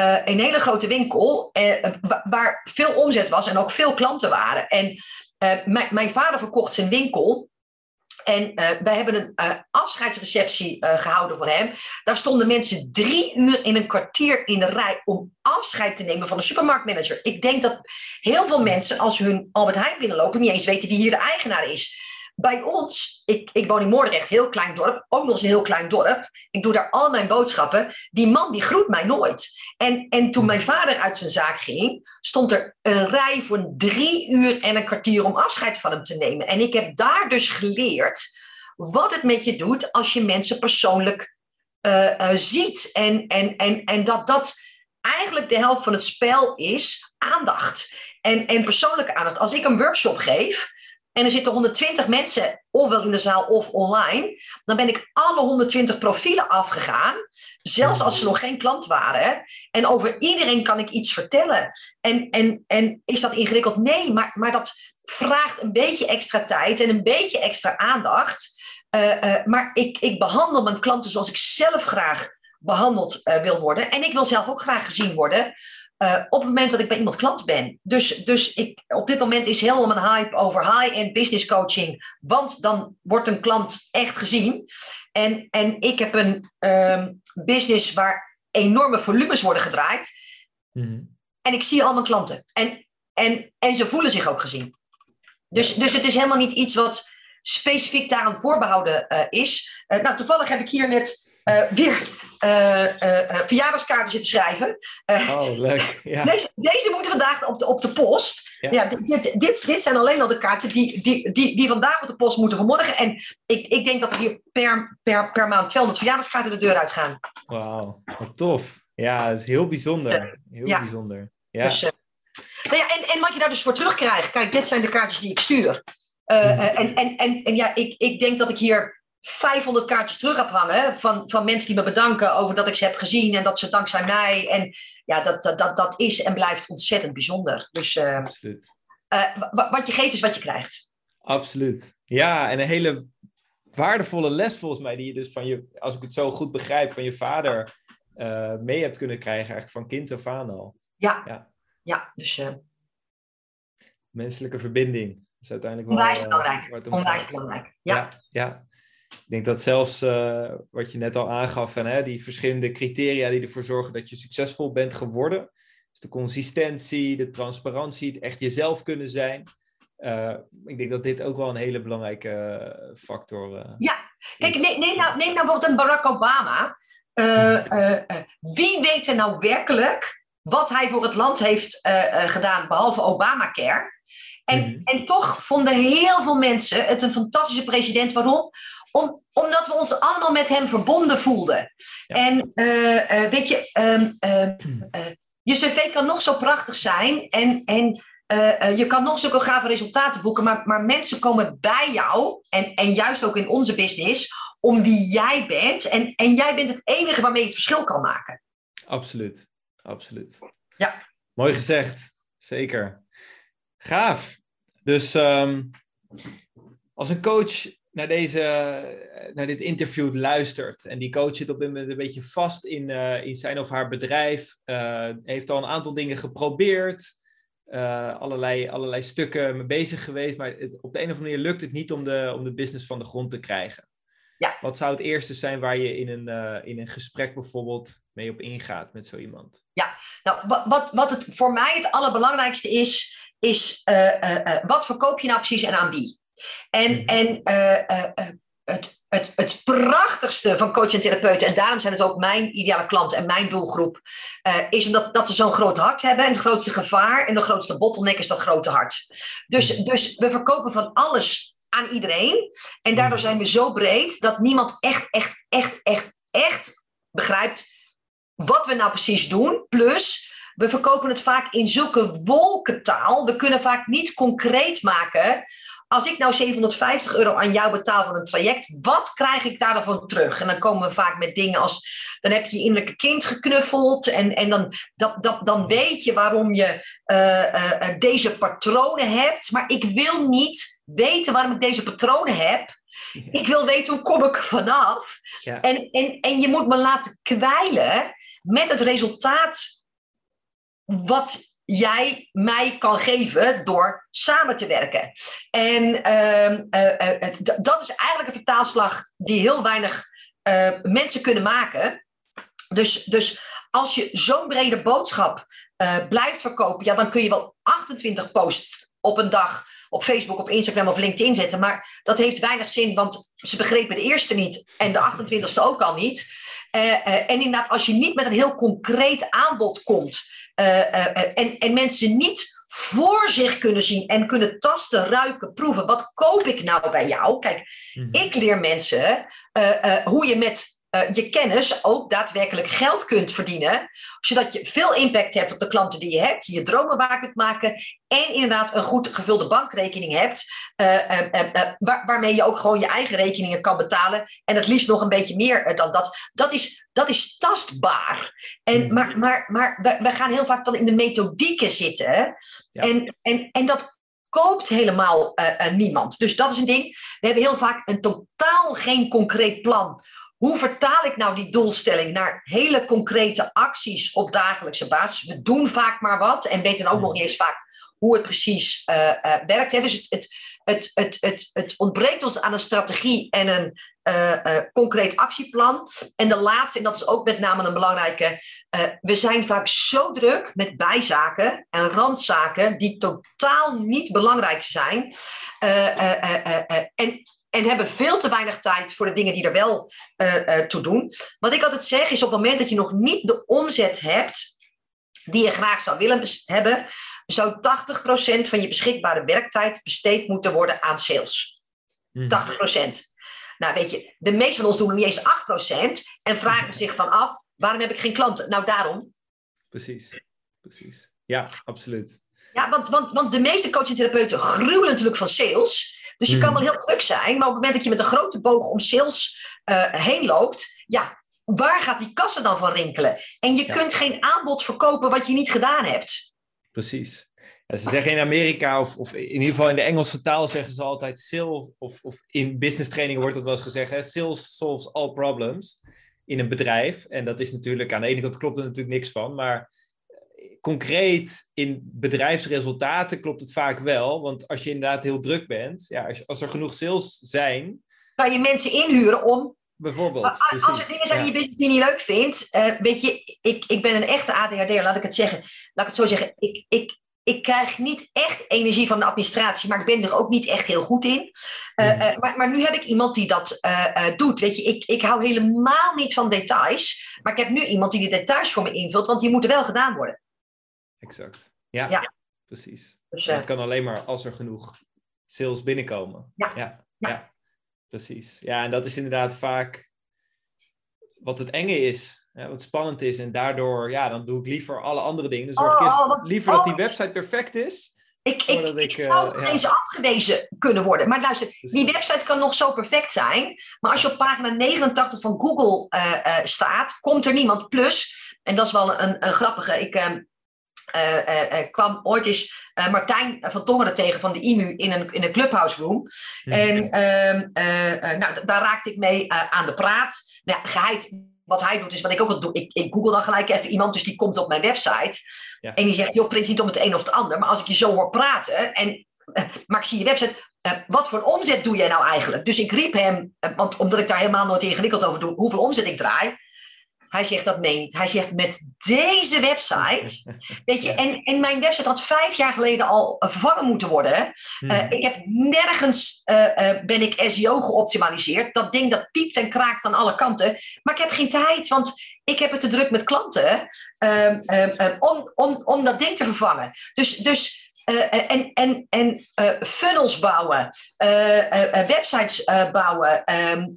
uh, een hele grote winkel, uh, waar veel omzet was en ook veel klanten waren. En mijn vader verkocht zijn winkel. En wij hebben een afscheidsreceptie gehouden voor hem. Daar stonden mensen drie uur in een kwartier in de rij om afscheid te nemen van de supermarktmanager. Ik denk dat heel veel mensen, als hun Albert Heijn binnenlopen, niet eens weten wie hier de eigenaar is. Bij ons, ik, ik woon in Moordrecht, heel klein dorp, ook nog eens een heel klein dorp. Ik doe daar al mijn boodschappen. Die man die groet mij nooit. En, en toen mijn vader uit zijn zaak ging, stond er een rij van drie uur en een kwartier om afscheid van hem te nemen. En ik heb daar dus geleerd wat het met je doet als je mensen persoonlijk uh, uh, ziet. En, en, en, en dat dat eigenlijk de helft van het spel is aandacht. En, en persoonlijke aandacht. Als ik een workshop geef, en er zitten 120 mensen, ofwel in de zaal of online, dan ben ik alle 120 profielen afgegaan, zelfs als ze nog geen klant waren. En over iedereen kan ik iets vertellen. En, en, en is dat ingewikkeld? Nee, maar, maar dat vraagt een beetje extra tijd en een beetje extra aandacht. Uh, uh, maar ik, ik behandel mijn klanten zoals ik zelf graag behandeld uh, wil worden. En ik wil zelf ook graag gezien worden. Uh, op het moment dat ik bij iemand klant ben. Dus, dus ik, op dit moment is heel mijn hype over high-end business coaching. Want dan wordt een klant echt gezien. En, en ik heb een um, business waar enorme volumes worden gedraaid. Mm. En ik zie al mijn klanten. En En, en ze voelen zich ook gezien. Dus, dus het is helemaal niet iets wat specifiek daaraan voorbehouden uh, is. Uh, nou, toevallig heb ik hier net uh, weer verjaardagskaarten zitten schrijven. oh, leuk. Ja. Deze, deze moeten vandaag op de, op de post. Ja. dit, dit, dit, zijn alleen al de kaarten die, die, die, die vandaag op de post moeten vanmorgen. En ik, ik denk dat er hier per, per, per maand 200 verjaardagskaarten de deur uitgaan. Wauw, wat tof. Ja, dat is heel bijzonder. Heel bijzonder. Ja. Dus, nou ja, en, en wat je daar dus voor terugkrijgt. Kijk, dit zijn de kaartjes die ik stuur. Uh, en, en, en, en ja, ik, ik denk dat ik hier 500 kaartjes terug heb hangen van, van mensen die me bedanken over dat ik ze heb gezien en dat ze dankzij mij. En ja, dat, dat, dat, dat is en blijft ontzettend bijzonder. Dus uh, Absoluut. Uh, wat je geeft is wat je krijgt. Absoluut. Ja, en een hele waardevolle les volgens mij, die je dus van je, als ik het zo goed begrijp, van je vader mee hebt kunnen krijgen, eigenlijk van kind af aan al. Ja, ja, ja dus. Menselijke verbinding is uiteindelijk wel... Onwijs belangrijk. Onwijs belangrijk, ja. ja. ja. Ik denk dat zelfs uh, wat je net al aangaf, hè, die verschillende criteria die ervoor zorgen dat je succesvol bent geworden. Dus de consistentie, de transparantie, het echt jezelf kunnen zijn. Uh, ik denk dat dit ook wel een hele belangrijke uh, factor is. Ja, kijk, neem, neem, nou, neem nou bijvoorbeeld een Barack Obama. wie weet er nou werkelijk wat hij voor het land heeft gedaan, behalve Obamacare? En, mhm. en toch vonden heel veel mensen het een fantastische president. Waarom? Om, omdat we ons allemaal met hem verbonden voelden. En uh, weet je, um, uh, je cv kan nog zo prachtig zijn en, en je kan nog zulke gave resultaten boeken, maar, maar mensen komen bij jou, en, en juist ook in onze business, om wie jij bent. En, en jij bent het enige waarmee je het verschil kan maken. Absoluut, absoluut. Ja. Mooi gezegd, zeker. Gaaf. Dus um, als een coach naar, deze, naar dit interview luistert en die coach zit op dit moment een beetje vast in, uh, in zijn of haar bedrijf, uh, heeft al een aantal dingen geprobeerd, uh, allerlei, allerlei stukken mee bezig geweest, maar het, op de een of andere manier lukt het niet om de, om de business van de grond te krijgen. Ja. Wat zou het eerste zijn waar je in een, in een gesprek bijvoorbeeld mee op ingaat met zo iemand? Ja, nou, wat, wat, wat het voor mij het allerbelangrijkste is, is uh, wat verkoop je nou precies en aan wie? En, mhm. en het, het, het prachtigste van coach en therapeuten, en daarom zijn het ook mijn ideale klant en mijn doelgroep, is omdat dat ze zo'n groot hart hebben. En het grootste gevaar en de grootste bottleneck is dat grote hart. Dus, mhm. dus we verkopen van alles aan iedereen. En daardoor mhm. zijn we zo breed dat niemand echt, echt, echt, echt, echt begrijpt wat we nou precies doen. Plus, we verkopen het vaak in zulke wolkentaal. We kunnen vaak niet concreet maken. Als ik nou 750 euro aan jou betaal voor een traject, wat krijg ik daar dan van terug? En dan komen we vaak met dingen als: dan heb je je innerlijke kind geknuffeld. En, en dan, dat, dat, dan weet je waarom je uh, uh, deze patronen hebt. Maar ik wil niet weten waarom ik deze patronen heb. Ik wil weten hoe kom ik vanaf. Ja. En, en, en je moet me laten kwijlen met het resultaat wat jij mij kan geven door samen te werken. En uh, uh, dat is eigenlijk een vertaalslag die heel weinig mensen kunnen maken. Dus, dus als je zo'n brede boodschap blijft verkopen, ja, dan kun je wel 28 posts op een dag op Facebook, op Instagram of LinkedIn zetten. Maar dat heeft weinig zin, want ze begrepen de eerste niet en de 28ste ook al niet. en inderdaad, als je niet met een heel concreet aanbod komt. Eh, eh, eh, en, en mensen niet voor zich kunnen zien en kunnen tasten, ruiken, proeven. Wat koop ik nou bij jou? Kijk, mhm. ik leer mensen hoe je met je kennis ook daadwerkelijk geld kunt verdienen. Zodat je veel impact hebt op de klanten die je hebt, je dromen waar kunt maken. En inderdaad een goed gevulde bankrekening hebt. waar, waarmee je ook gewoon je eigen rekeningen kan betalen. En het liefst nog een beetje meer dan dat. Dat is dat is tastbaar. En, hmm. Maar, maar, maar we, we, gaan heel vaak dan in de methodieken zitten. En, en, en dat koopt helemaal niemand. Dus dat is een ding. We hebben heel vaak een totaal geen concreet plan. Hoe vertaal ik nou die doelstelling naar hele concrete acties op dagelijkse basis? We doen vaak maar wat en weten ook nog niet eens vaak hoe het precies uh, werkt. Hè? Dus het, het, het, het, het, het ontbreekt ons aan een strategie en een uh, concreet actieplan. En de laatste, en dat is ook met name een belangrijke, we zijn vaak zo druk met bijzaken en randzaken die totaal niet belangrijk zijn. en, en hebben veel te weinig tijd voor de dingen die er wel toe doen. Wat ik altijd zeg is op het moment dat je nog niet de omzet hebt die je graag zou willen hebben, zou 80% van je beschikbare werktijd besteed moeten worden aan sales. 80%. Mhm. Nou, weet je, de meeste van ons doen niet eens 8% en vragen zich dan af: waarom heb ik geen klanten? Nou, daarom. Precies, precies. Ja, absoluut. Ja, want, want, want de meeste coaching-therapeuten gruwelen natuurlijk van sales. Dus je kan mhm. wel heel druk zijn, maar op het moment dat je met een grote boog om sales uh, heen loopt, ja, waar gaat die kassen dan van rinkelen? En je kunt geen aanbod verkopen wat je niet gedaan hebt. Precies. Ja, ze zeggen in Amerika, of, of, in ieder geval in de Engelse taal, zeggen ze altijd sales, of, of in business training wordt dat wel eens gezegd, hè, sales solves all problems in een bedrijf. En dat is natuurlijk, aan de ene kant klopt er natuurlijk niks van, maar concreet in bedrijfsresultaten klopt het vaak wel. Want als je inderdaad heel druk bent, ja, als, als er genoeg sales zijn. Kan je mensen inhuren om Bijvoorbeeld. als er dingen zijn die je business die je niet leuk vindt, uh, weet je, ik, ik ben een echte ADHD'er, laat ik het zeggen. Laat ik het zo zeggen. Ik, ik, ik krijg niet echt energie van de administratie, maar ik ben er ook niet echt heel goed in. Uh, uh, maar, maar, nu heb ik iemand die dat doet. Weet je, ik, ik hou helemaal niet van details, maar ik heb nu iemand die die details voor me invult, want die moeten wel gedaan worden. Exact. Ja, ja. precies. Dus, het kan alleen maar als er genoeg sales binnenkomen. ja. ja. ja. Precies. Ja, en dat is inderdaad vaak wat het enge is. wat spannend is. En daardoor, ja, dan doe ik liever alle andere dingen. Dus zorg ik oh, liever dat die oh. website perfect is. Ik, ik, ik, ik zou uh, eens afgewezen kunnen worden. Maar luister, die website kan nog zo perfect zijn. Maar als je op pagina 89 van Google uh, uh, staat, komt er niemand. Plus, en dat is wel een, een grappige. Ik, uh, uh, kwam ooit eens Martijn van Tongeren tegen van de IMU in een, in een clubhouse room. Mhm. En ehm, nou, daar raakte ik mee aan de praat. Nou, geheid, wat hij doet is wat ik ook al doe. Ik, ik google dan gelijk even iemand, dus die komt op mijn website. En die zegt, joh, prins niet om het een of het ander. Maar als ik je zo hoor praten, en, maar ik zie je website, wat voor omzet doe jij nou eigenlijk? Dus ik riep hem, want, omdat ik daar helemaal nooit ingewikkeld over doe, hoeveel omzet ik draai. Hij zegt dat meen niet. Hij zegt met deze website. Weet je, en, en mijn website had vijf jaar geleden al vervangen moeten worden. Hmm. Eh, ik heb nergens uh, uh, ben ik SEO geoptimaliseerd. Dat ding dat piept en kraakt aan alle kanten. Maar ik heb geen tijd, want ik heb het te druk met klanten um, um, om, om, om dat ding te vervangen. Dus, dus uh, en en, en uh, funnels bouwen, websites bouwen. Um,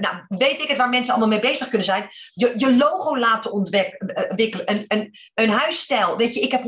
nou, weet ik het waar mensen allemaal mee bezig kunnen zijn. Je, je logo laten ontwikkelen. Een, een, een huisstijl. Weet je, ik heb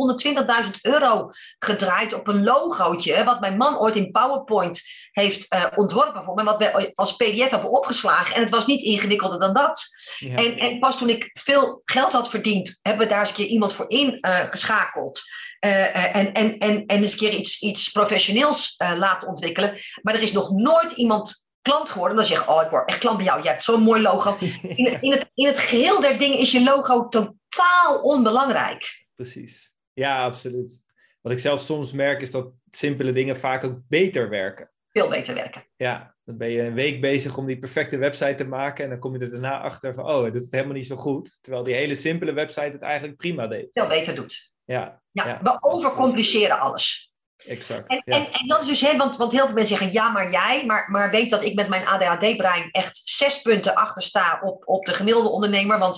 120.000 euro gedraaid op een logootje. Wat mijn man ooit in PowerPoint heeft ontworpen voor me. Wat we als PDF hebben opgeslagen. En het was niet ingewikkelder dan dat. Ja. En, en pas toen ik veel geld had verdiend, hebben we daar eens een keer iemand voor ingeschakeld. Uh, en, en, en, en eens een keer iets, iets professioneels laten ontwikkelen. Maar er is nog nooit iemand klant geworden. Dan zeg je, oh, ik word echt klant bij jou. Je hebt zo'n mooi logo. In, in, het, in het geheel der dingen is je logo totaal onbelangrijk. Precies. Ja, absoluut. Wat ik zelf soms merk is dat simpele dingen vaak ook beter werken. Veel beter werken. Ja, dan ben je een week bezig om die perfecte website te maken. En dan kom je er daarna achter van, oh, het doet het helemaal niet zo goed. Terwijl die hele simpele website het eigenlijk prima deed. Veel beter doet. Ja, ja, we overcompliceren alles. Exact. En, en, en, dat is dus, hè, want, want heel veel mensen zeggen ja, maar jij, maar, maar weet dat ik met mijn ADHD-brein echt zes punten achter sta op, op de gemiddelde ondernemer. Want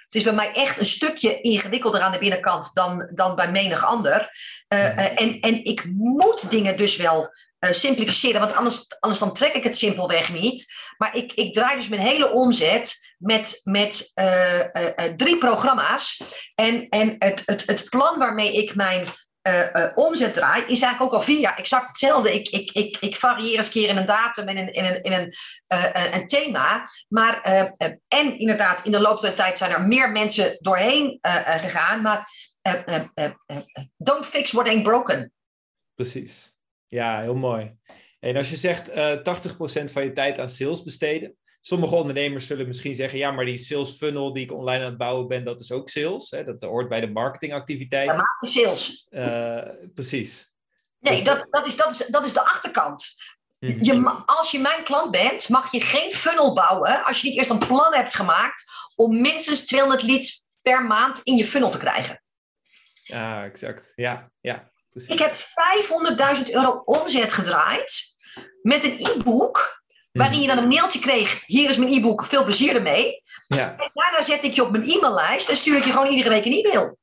het is bij mij echt een stukje ingewikkelder aan de binnenkant dan, dan bij menig ander. Uh, en, en ik moet dingen dus wel uh, simplificeren, want anders, anders dan trek ik het simpelweg niet. Maar ik, ik draai dus mijn hele omzet met, met drie programma's. En, en het, het, het plan waarmee ik mijn omzet draai, is eigenlijk ook al jaar exact hetzelfde. Ik, ik, ik, ik varieer eens keer in een datum en in, in een, in een, een thema. Maar, en inderdaad, in de loop der tijd zijn er meer mensen doorheen gegaan. Maar don't fix what ain't broken. Precies. Ja, heel mooi. En als je zegt uh, eh, 80% van je tijd aan sales besteden. Sommige ondernemers zullen misschien zeggen, ja, maar die sales funnel die ik online aan het bouwen ben, dat is ook sales. Hè? Dat hoort bij de marketingactiviteit. Ja, sales. Uh, precies. Nee, dat, dat, is, dat, is, dat is de achterkant. Mhm. Je, als je mijn klant bent, mag je geen funnel bouwen als je niet eerst een plan hebt gemaakt om minstens 200 leads per maand in je funnel te krijgen. Ja, exact. Ja, ja. Precies. Ik heb 500.000 euro omzet gedraaid met een e-book, waarin je dan een mailtje kreeg: hier is mijn e-book, veel plezier ermee. Ja. En daarna zet ik je op mijn e-maillijst en stuur ik je gewoon iedere week een e-mail.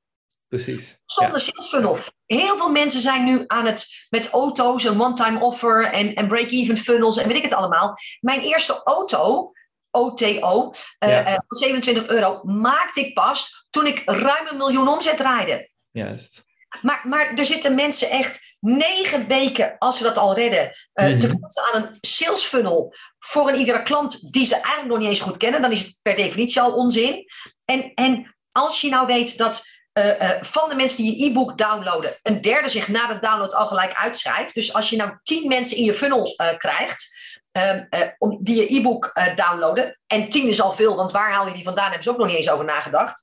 Precies. Zonder ja. sales funnel. Heel veel mensen zijn nu aan het met auto's en one-time offer en, en break-even funnels en weet ik het allemaal. Mijn eerste auto, OTO, uh, 27 euro, maakte ik pas toen ik ruim een miljoen omzet draaide. Juist. Maar, maar er zitten mensen echt negen weken, als ze dat al redden, uh, te kotsen aan een sales funnel voor een iedere klant die ze eigenlijk nog niet eens goed kennen. Dan is het per definitie al onzin. En, en als je nou weet dat uh, van de mensen die je e-book downloaden, een derde zich na de download al gelijk uitschrijft. Dus als je nou tien mensen in je funnel krijgt, ehm, die je e-book downloaden, en tien is al veel, want waar haal je die vandaan, hebben ze ook nog niet eens over nagedacht.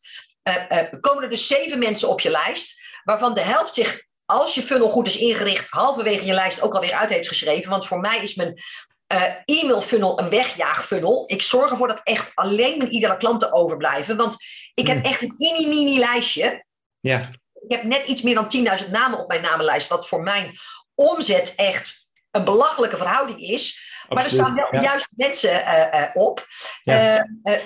komen er dus zeven mensen op je lijst, waarvan de helft zich, als je funnel goed is ingericht, halverwege je lijst ook alweer uit heeft geschreven. Want voor mij is mijn e-mail funnel een wegjaagfunnel. Ik zorg ervoor dat echt alleen mijn iedere klanten overblijven. Want ik heb hmm. echt een mini-mini lijstje ja. Ik heb net iets meer dan 10.000 namen op mijn namenlijst, wat voor mijn omzet echt een belachelijke verhouding is. Maar er staan wel de juiste mensen uh, uh, op. Uh,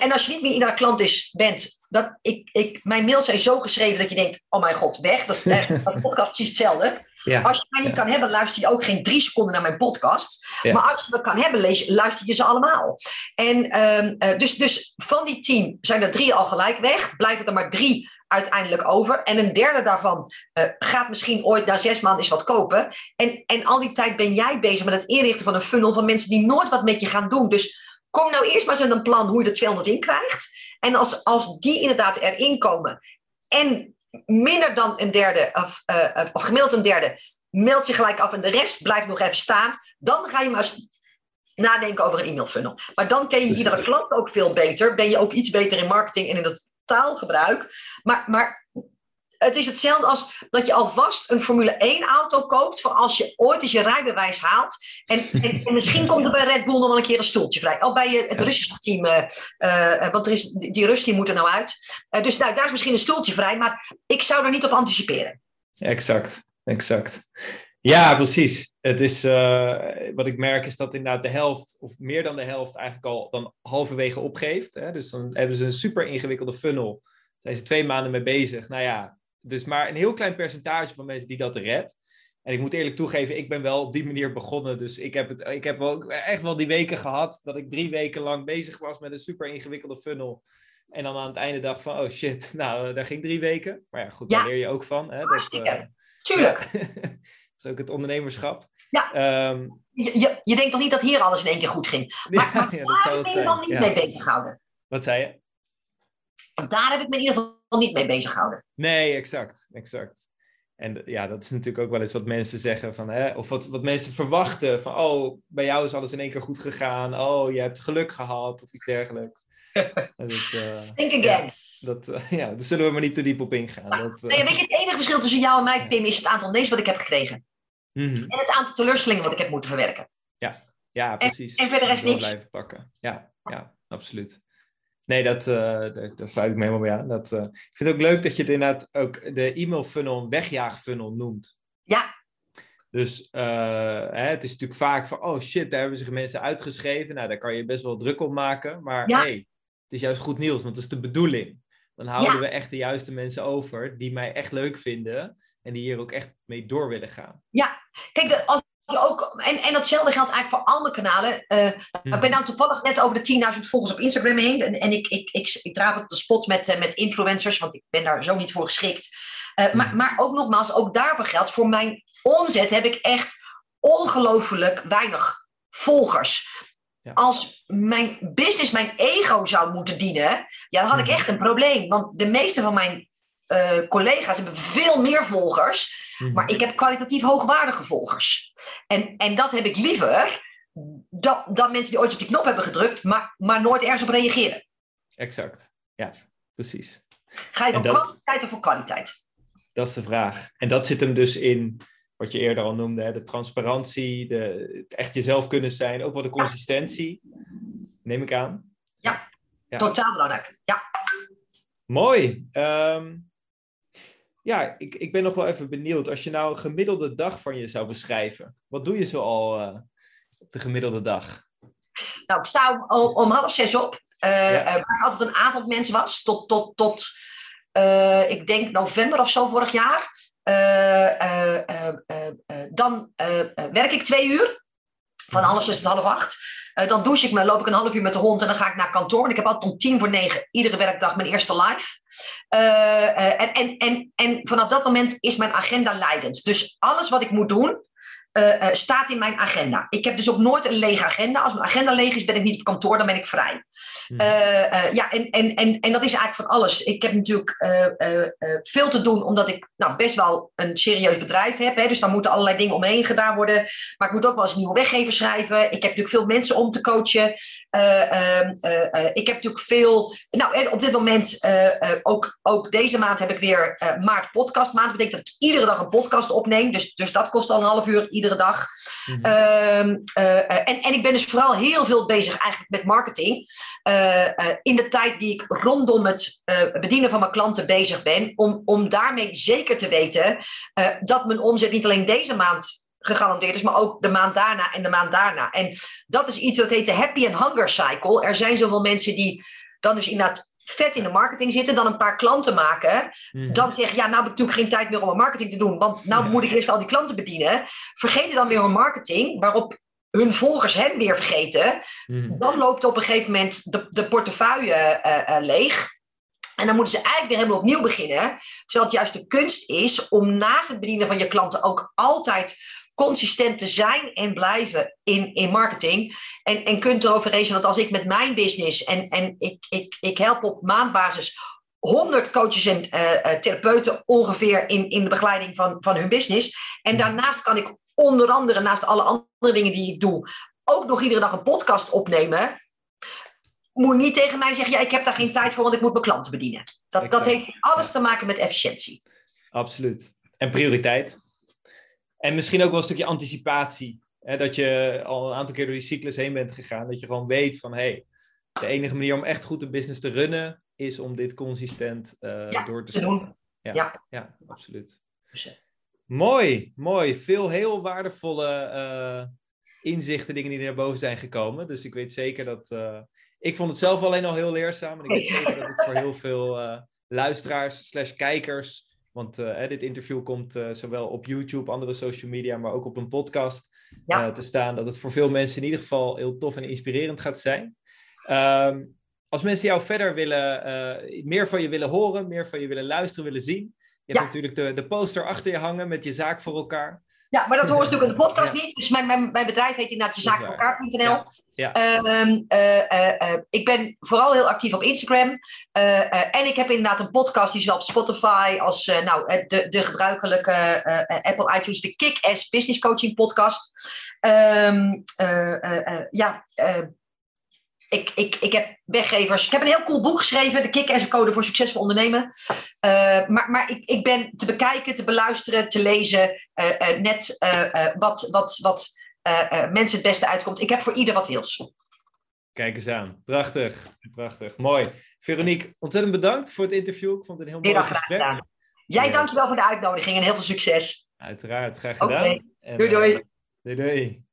en als je niet meer iedere klant is, bent, dat ik, ik, mijn mails zijn zo geschreven dat je denkt: oh mijn god, weg. Dat is een podcast precies hetzelfde. Ja. Als je mij niet kan hebben, luister je ook geen drie seconden naar mijn podcast. Maar als je me kan hebben, lees, luister je ze allemaal. En ehm, dus, dus van die tien zijn er drie al gelijk weg. Blijven er maar drie uiteindelijk over. En een derde daarvan uh, gaat misschien ooit na zes maanden eens wat kopen. En, en al die tijd ben jij bezig met het inrichten van een funnel van mensen die nooit wat met je gaan doen. Dus kom nou eerst maar eens met een plan hoe je er 200 in krijgt. En als, als die inderdaad erin komen en minder dan een derde, of, uh, of gemiddeld een derde, meld je gelijk af en de rest blijft nog even staan. Dan ga je maar nadenken over een e-mail funnel. Maar dan ken je iedere klant ook veel beter. Ben je ook iets beter in marketing en in het taalgebruik. Maar, maar het is hetzelfde als dat je alvast een Formule 1 auto koopt voor als je ooit eens je rijbewijs haalt. En, en, en misschien komt er bij Red Bull nog wel een keer een stoeltje vrij. Al bij het Russische team, uh, want er is, die Rus die moet er nou uit. Uh, dus nou, daar is misschien een stoeltje vrij, maar ik zou er niet op anticiperen. Exact, exact. Ja, precies. Het is, uh, wat ik merk is dat inderdaad de helft, of meer dan de helft, eigenlijk al dan halverwege opgeeft. Hè? Dus dan hebben ze een super ingewikkelde funnel. Daar zijn ze twee maanden mee bezig. Nou ja, dus maar een heel klein percentage van mensen die dat redt. En ik moet eerlijk toegeven, ik ben wel op die manier begonnen. Dus ik heb, het, ik heb wel, echt wel die weken gehad dat ik drie weken lang bezig was met een super ingewikkelde funnel. En dan aan het einde dacht van, oh shit, nou, daar ging drie weken. Maar ja, goed, daar leer je ook van. Hè? Dat, uh, Tuurlijk. is ook het ondernemerschap. Ja. Ehm, je, je, je, denkt toch niet dat hier alles in één keer goed ging? Maar, ja, ja, daar heb ik me dan niet mee bezig gehouden. Wat zei je? Daar heb ik me in ieder geval niet mee bezig gehouden. Nee, exact. exact. En ja, dat is natuurlijk ook wel eens wat mensen zeggen van, hè, of wat, wat mensen verwachten van, oh, bij jou is alles in één keer goed gegaan, oh, je hebt geluk gehad of iets dergelijks. dat, uh, Think again. Dat, uh, ja, daar zullen we maar niet te diep op ingaan. Nou, dat, uh... nee, weet je, het enige verschil tussen jou en mij, Pim, is het aantal nee's wat ik heb gekregen. Mm -hmm. En het aantal teleurstellingen wat ik heb moeten verwerken. Ja, ja precies. En, en verder is niks. blijven pakken. Ja, ja, absoluut. Nee, dat, uh, daar, daar sluit ik me helemaal bij aan. Dat, uh, ik vind het ook leuk dat je het inderdaad ook de e-mail funnel een wegjaagfunnel noemt. Ja. Dus uh, hè, het is natuurlijk vaak van, oh shit, daar hebben zich mensen uitgeschreven. Nou, daar kan je best wel druk op maken. Maar ja. nee, het is juist goed nieuws, want dat is de bedoeling. Dan houden ja. we echt de juiste mensen over die mij echt leuk vinden en die hier ook echt mee door willen gaan. Ja, kijk, als je ook, en, en datzelfde geldt eigenlijk voor alle kanalen. Uh, hmm. Ik ben nou toevallig net over de 10.000 volgers op Instagram heen. En, en ik, ik, ik, ik draaf op de spot met, uh, met influencers, want ik ben daar zo niet voor geschikt. Uh, hmm. maar, maar ook nogmaals, ook daarvoor geldt, voor mijn omzet heb ik echt ongelooflijk weinig volgers. Ja. Als mijn business mijn ego zou moeten dienen, ja, dan had ik hmm. echt een probleem. Want de meeste van mijn uh, collega's hebben veel meer volgers, mm. maar ik heb kwalitatief hoogwaardige volgers. En, en dat heb ik liever dan, dan mensen die ooit op die knop hebben gedrukt, maar, maar nooit ergens op reageren. Exact, ja, precies. Ga je voor dat, kwantiteit of voor kwaliteit? Dat is de vraag. En dat zit hem dus in wat je eerder al noemde, hè, de transparantie, de, het echt jezelf kunnen zijn, ook wel de consistentie, neem ik aan. Ja, ja. totaal belangrijk. Ja. Mooi. Ehm, ja, ik, ik ben nog wel even benieuwd. Als je nou een gemiddelde dag van je zou beschrijven, wat doe je zo al uh, op de gemiddelde dag? Nou, ik sta om, om half zes op, uh, ja. waar ik altijd een avondmens was, tot, tot, tot uh, ik denk november of zo vorig jaar. dan werk ik twee uur, van half zes tot half acht. Dan douche ik me, loop ik een half uur met de hond en dan ga ik naar kantoor. En ik heb altijd om tien voor negen iedere werkdag mijn eerste live. en, en, en, en vanaf dat moment is mijn agenda leidend. Dus alles wat ik moet doen, uh, staat in mijn agenda. Ik heb dus ook nooit een lege agenda. Als mijn agenda leeg is, ben ik niet op kantoor, dan ben ik vrij. Hmm. Uh, ja, en, en, en, en dat is eigenlijk van alles. Ik heb natuurlijk veel te doen, omdat ik nou, best wel een serieus bedrijf heb. Hè, dus daar moeten allerlei dingen omheen gedaan worden. Maar ik moet ook wel eens nieuwe weggever schrijven. Ik heb natuurlijk veel mensen om te coachen. Ehm, ik heb natuurlijk veel. Nou, en op dit moment, ook, ook deze maand heb ik weer maart podcast maand. Dat betekent dat ik iedere dag een podcast opneem. Dus, dus dat kost al een half uur iedere dag. Mhm. Ehm, eh, eh, en, en ik ben dus vooral heel veel bezig eigenlijk met marketing. Eh, in de tijd die ik rondom het bedienen van mijn klanten bezig ben. Om, om daarmee zeker te weten dat mijn omzet niet alleen deze maand gegarandeerd is, maar ook de maand daarna en de maand daarna. En dat is iets dat heet de happy and hunger cycle. Er zijn zoveel mensen die dan dus inderdaad vet in de marketing zitten, dan een paar klanten maken, mhm. dan zeg je, ja, nou heb ik natuurlijk geen tijd meer om een marketing te doen, want nou moet ik eerst al die klanten bedienen. Vergeten dan weer een marketing, waarop hun volgers hen weer vergeten. Mhm. Dan loopt op een gegeven moment de, de portefeuille uh, uh, leeg. En dan moeten ze eigenlijk weer helemaal opnieuw beginnen. Terwijl het juist de kunst is om naast het bedienen van je klanten ook altijd consistent te zijn en blijven in, in marketing. En, en kunt erover eens dat als ik met mijn business en, en ik, ik, ik help op maandbasis 100 coaches en uh, therapeuten ongeveer in, in de begeleiding van, van hun business. En daarnaast kan ik onder andere, naast alle andere dingen die ik doe, ook nog iedere dag een podcast opnemen. Moet je niet tegen mij zeggen, ja, ik heb daar geen tijd voor, want ik moet mijn klanten bedienen. Dat, dat heeft alles te maken met efficiëntie. Absoluut. En prioriteit. En misschien ook wel een stukje anticipatie. Hè, dat je al een aantal keer door die cyclus heen bent gegaan. Dat je gewoon weet van hé, hey, de enige manier om echt goed een business te runnen is om dit consistent uh, door te zetten. Ja, ja. ja, absoluut. Mooi, mooi. Veel heel waardevolle uh, inzichten, dingen die naar boven zijn gekomen. Dus ik weet zeker dat. Uh, ik vond het zelf alleen al heel leerzaam. En ik weet zeker dat het voor heel veel luisteraars slash kijkers want uh, dit interview komt uh, zowel op YouTube, andere social media, maar ook op een podcast ja. uh, te staan. Dat het voor veel mensen in ieder geval heel tof en inspirerend gaat zijn. Um, als mensen jou verder willen, meer van je willen horen, meer van je willen luisteren, willen zien. Je hebt natuurlijk de, de poster achter je hangen met je zaak voor elkaar. Ja, maar dat ze natuurlijk in de podcast niet. Dus mijn, mijn, mijn bedrijf heet inderdaad jezaakvoorelkaar.nl. Ja. ja. Um, uh, uh, ik ben vooral heel actief op Instagram. en ik heb inderdaad een podcast die is wel op Spotify als nou, de, de gebruikelijke Apple iTunes, de Kick-Ass Business Coaching podcast. Um, ja, ik, ik, ik heb weggevers. Ik heb een heel cool boek geschreven, de kick code voor succesvol ondernemen. Uh, maar maar ik, ik ben te bekijken, te beluisteren, te lezen, uh, uh, net wat, wat, wat mensen het beste uitkomt. Ik heb voor ieder wat wils. Kijk eens aan. Prachtig. Prachtig. Mooi. Veronique, ontzettend bedankt voor het interview. Ik vond het een heel mooi gesprek. Gedaan. Jij yes. dankjewel voor de uitnodiging en heel veel succes. Uiteraard. Graag gedaan. Okay. En, doei doei. doei doei.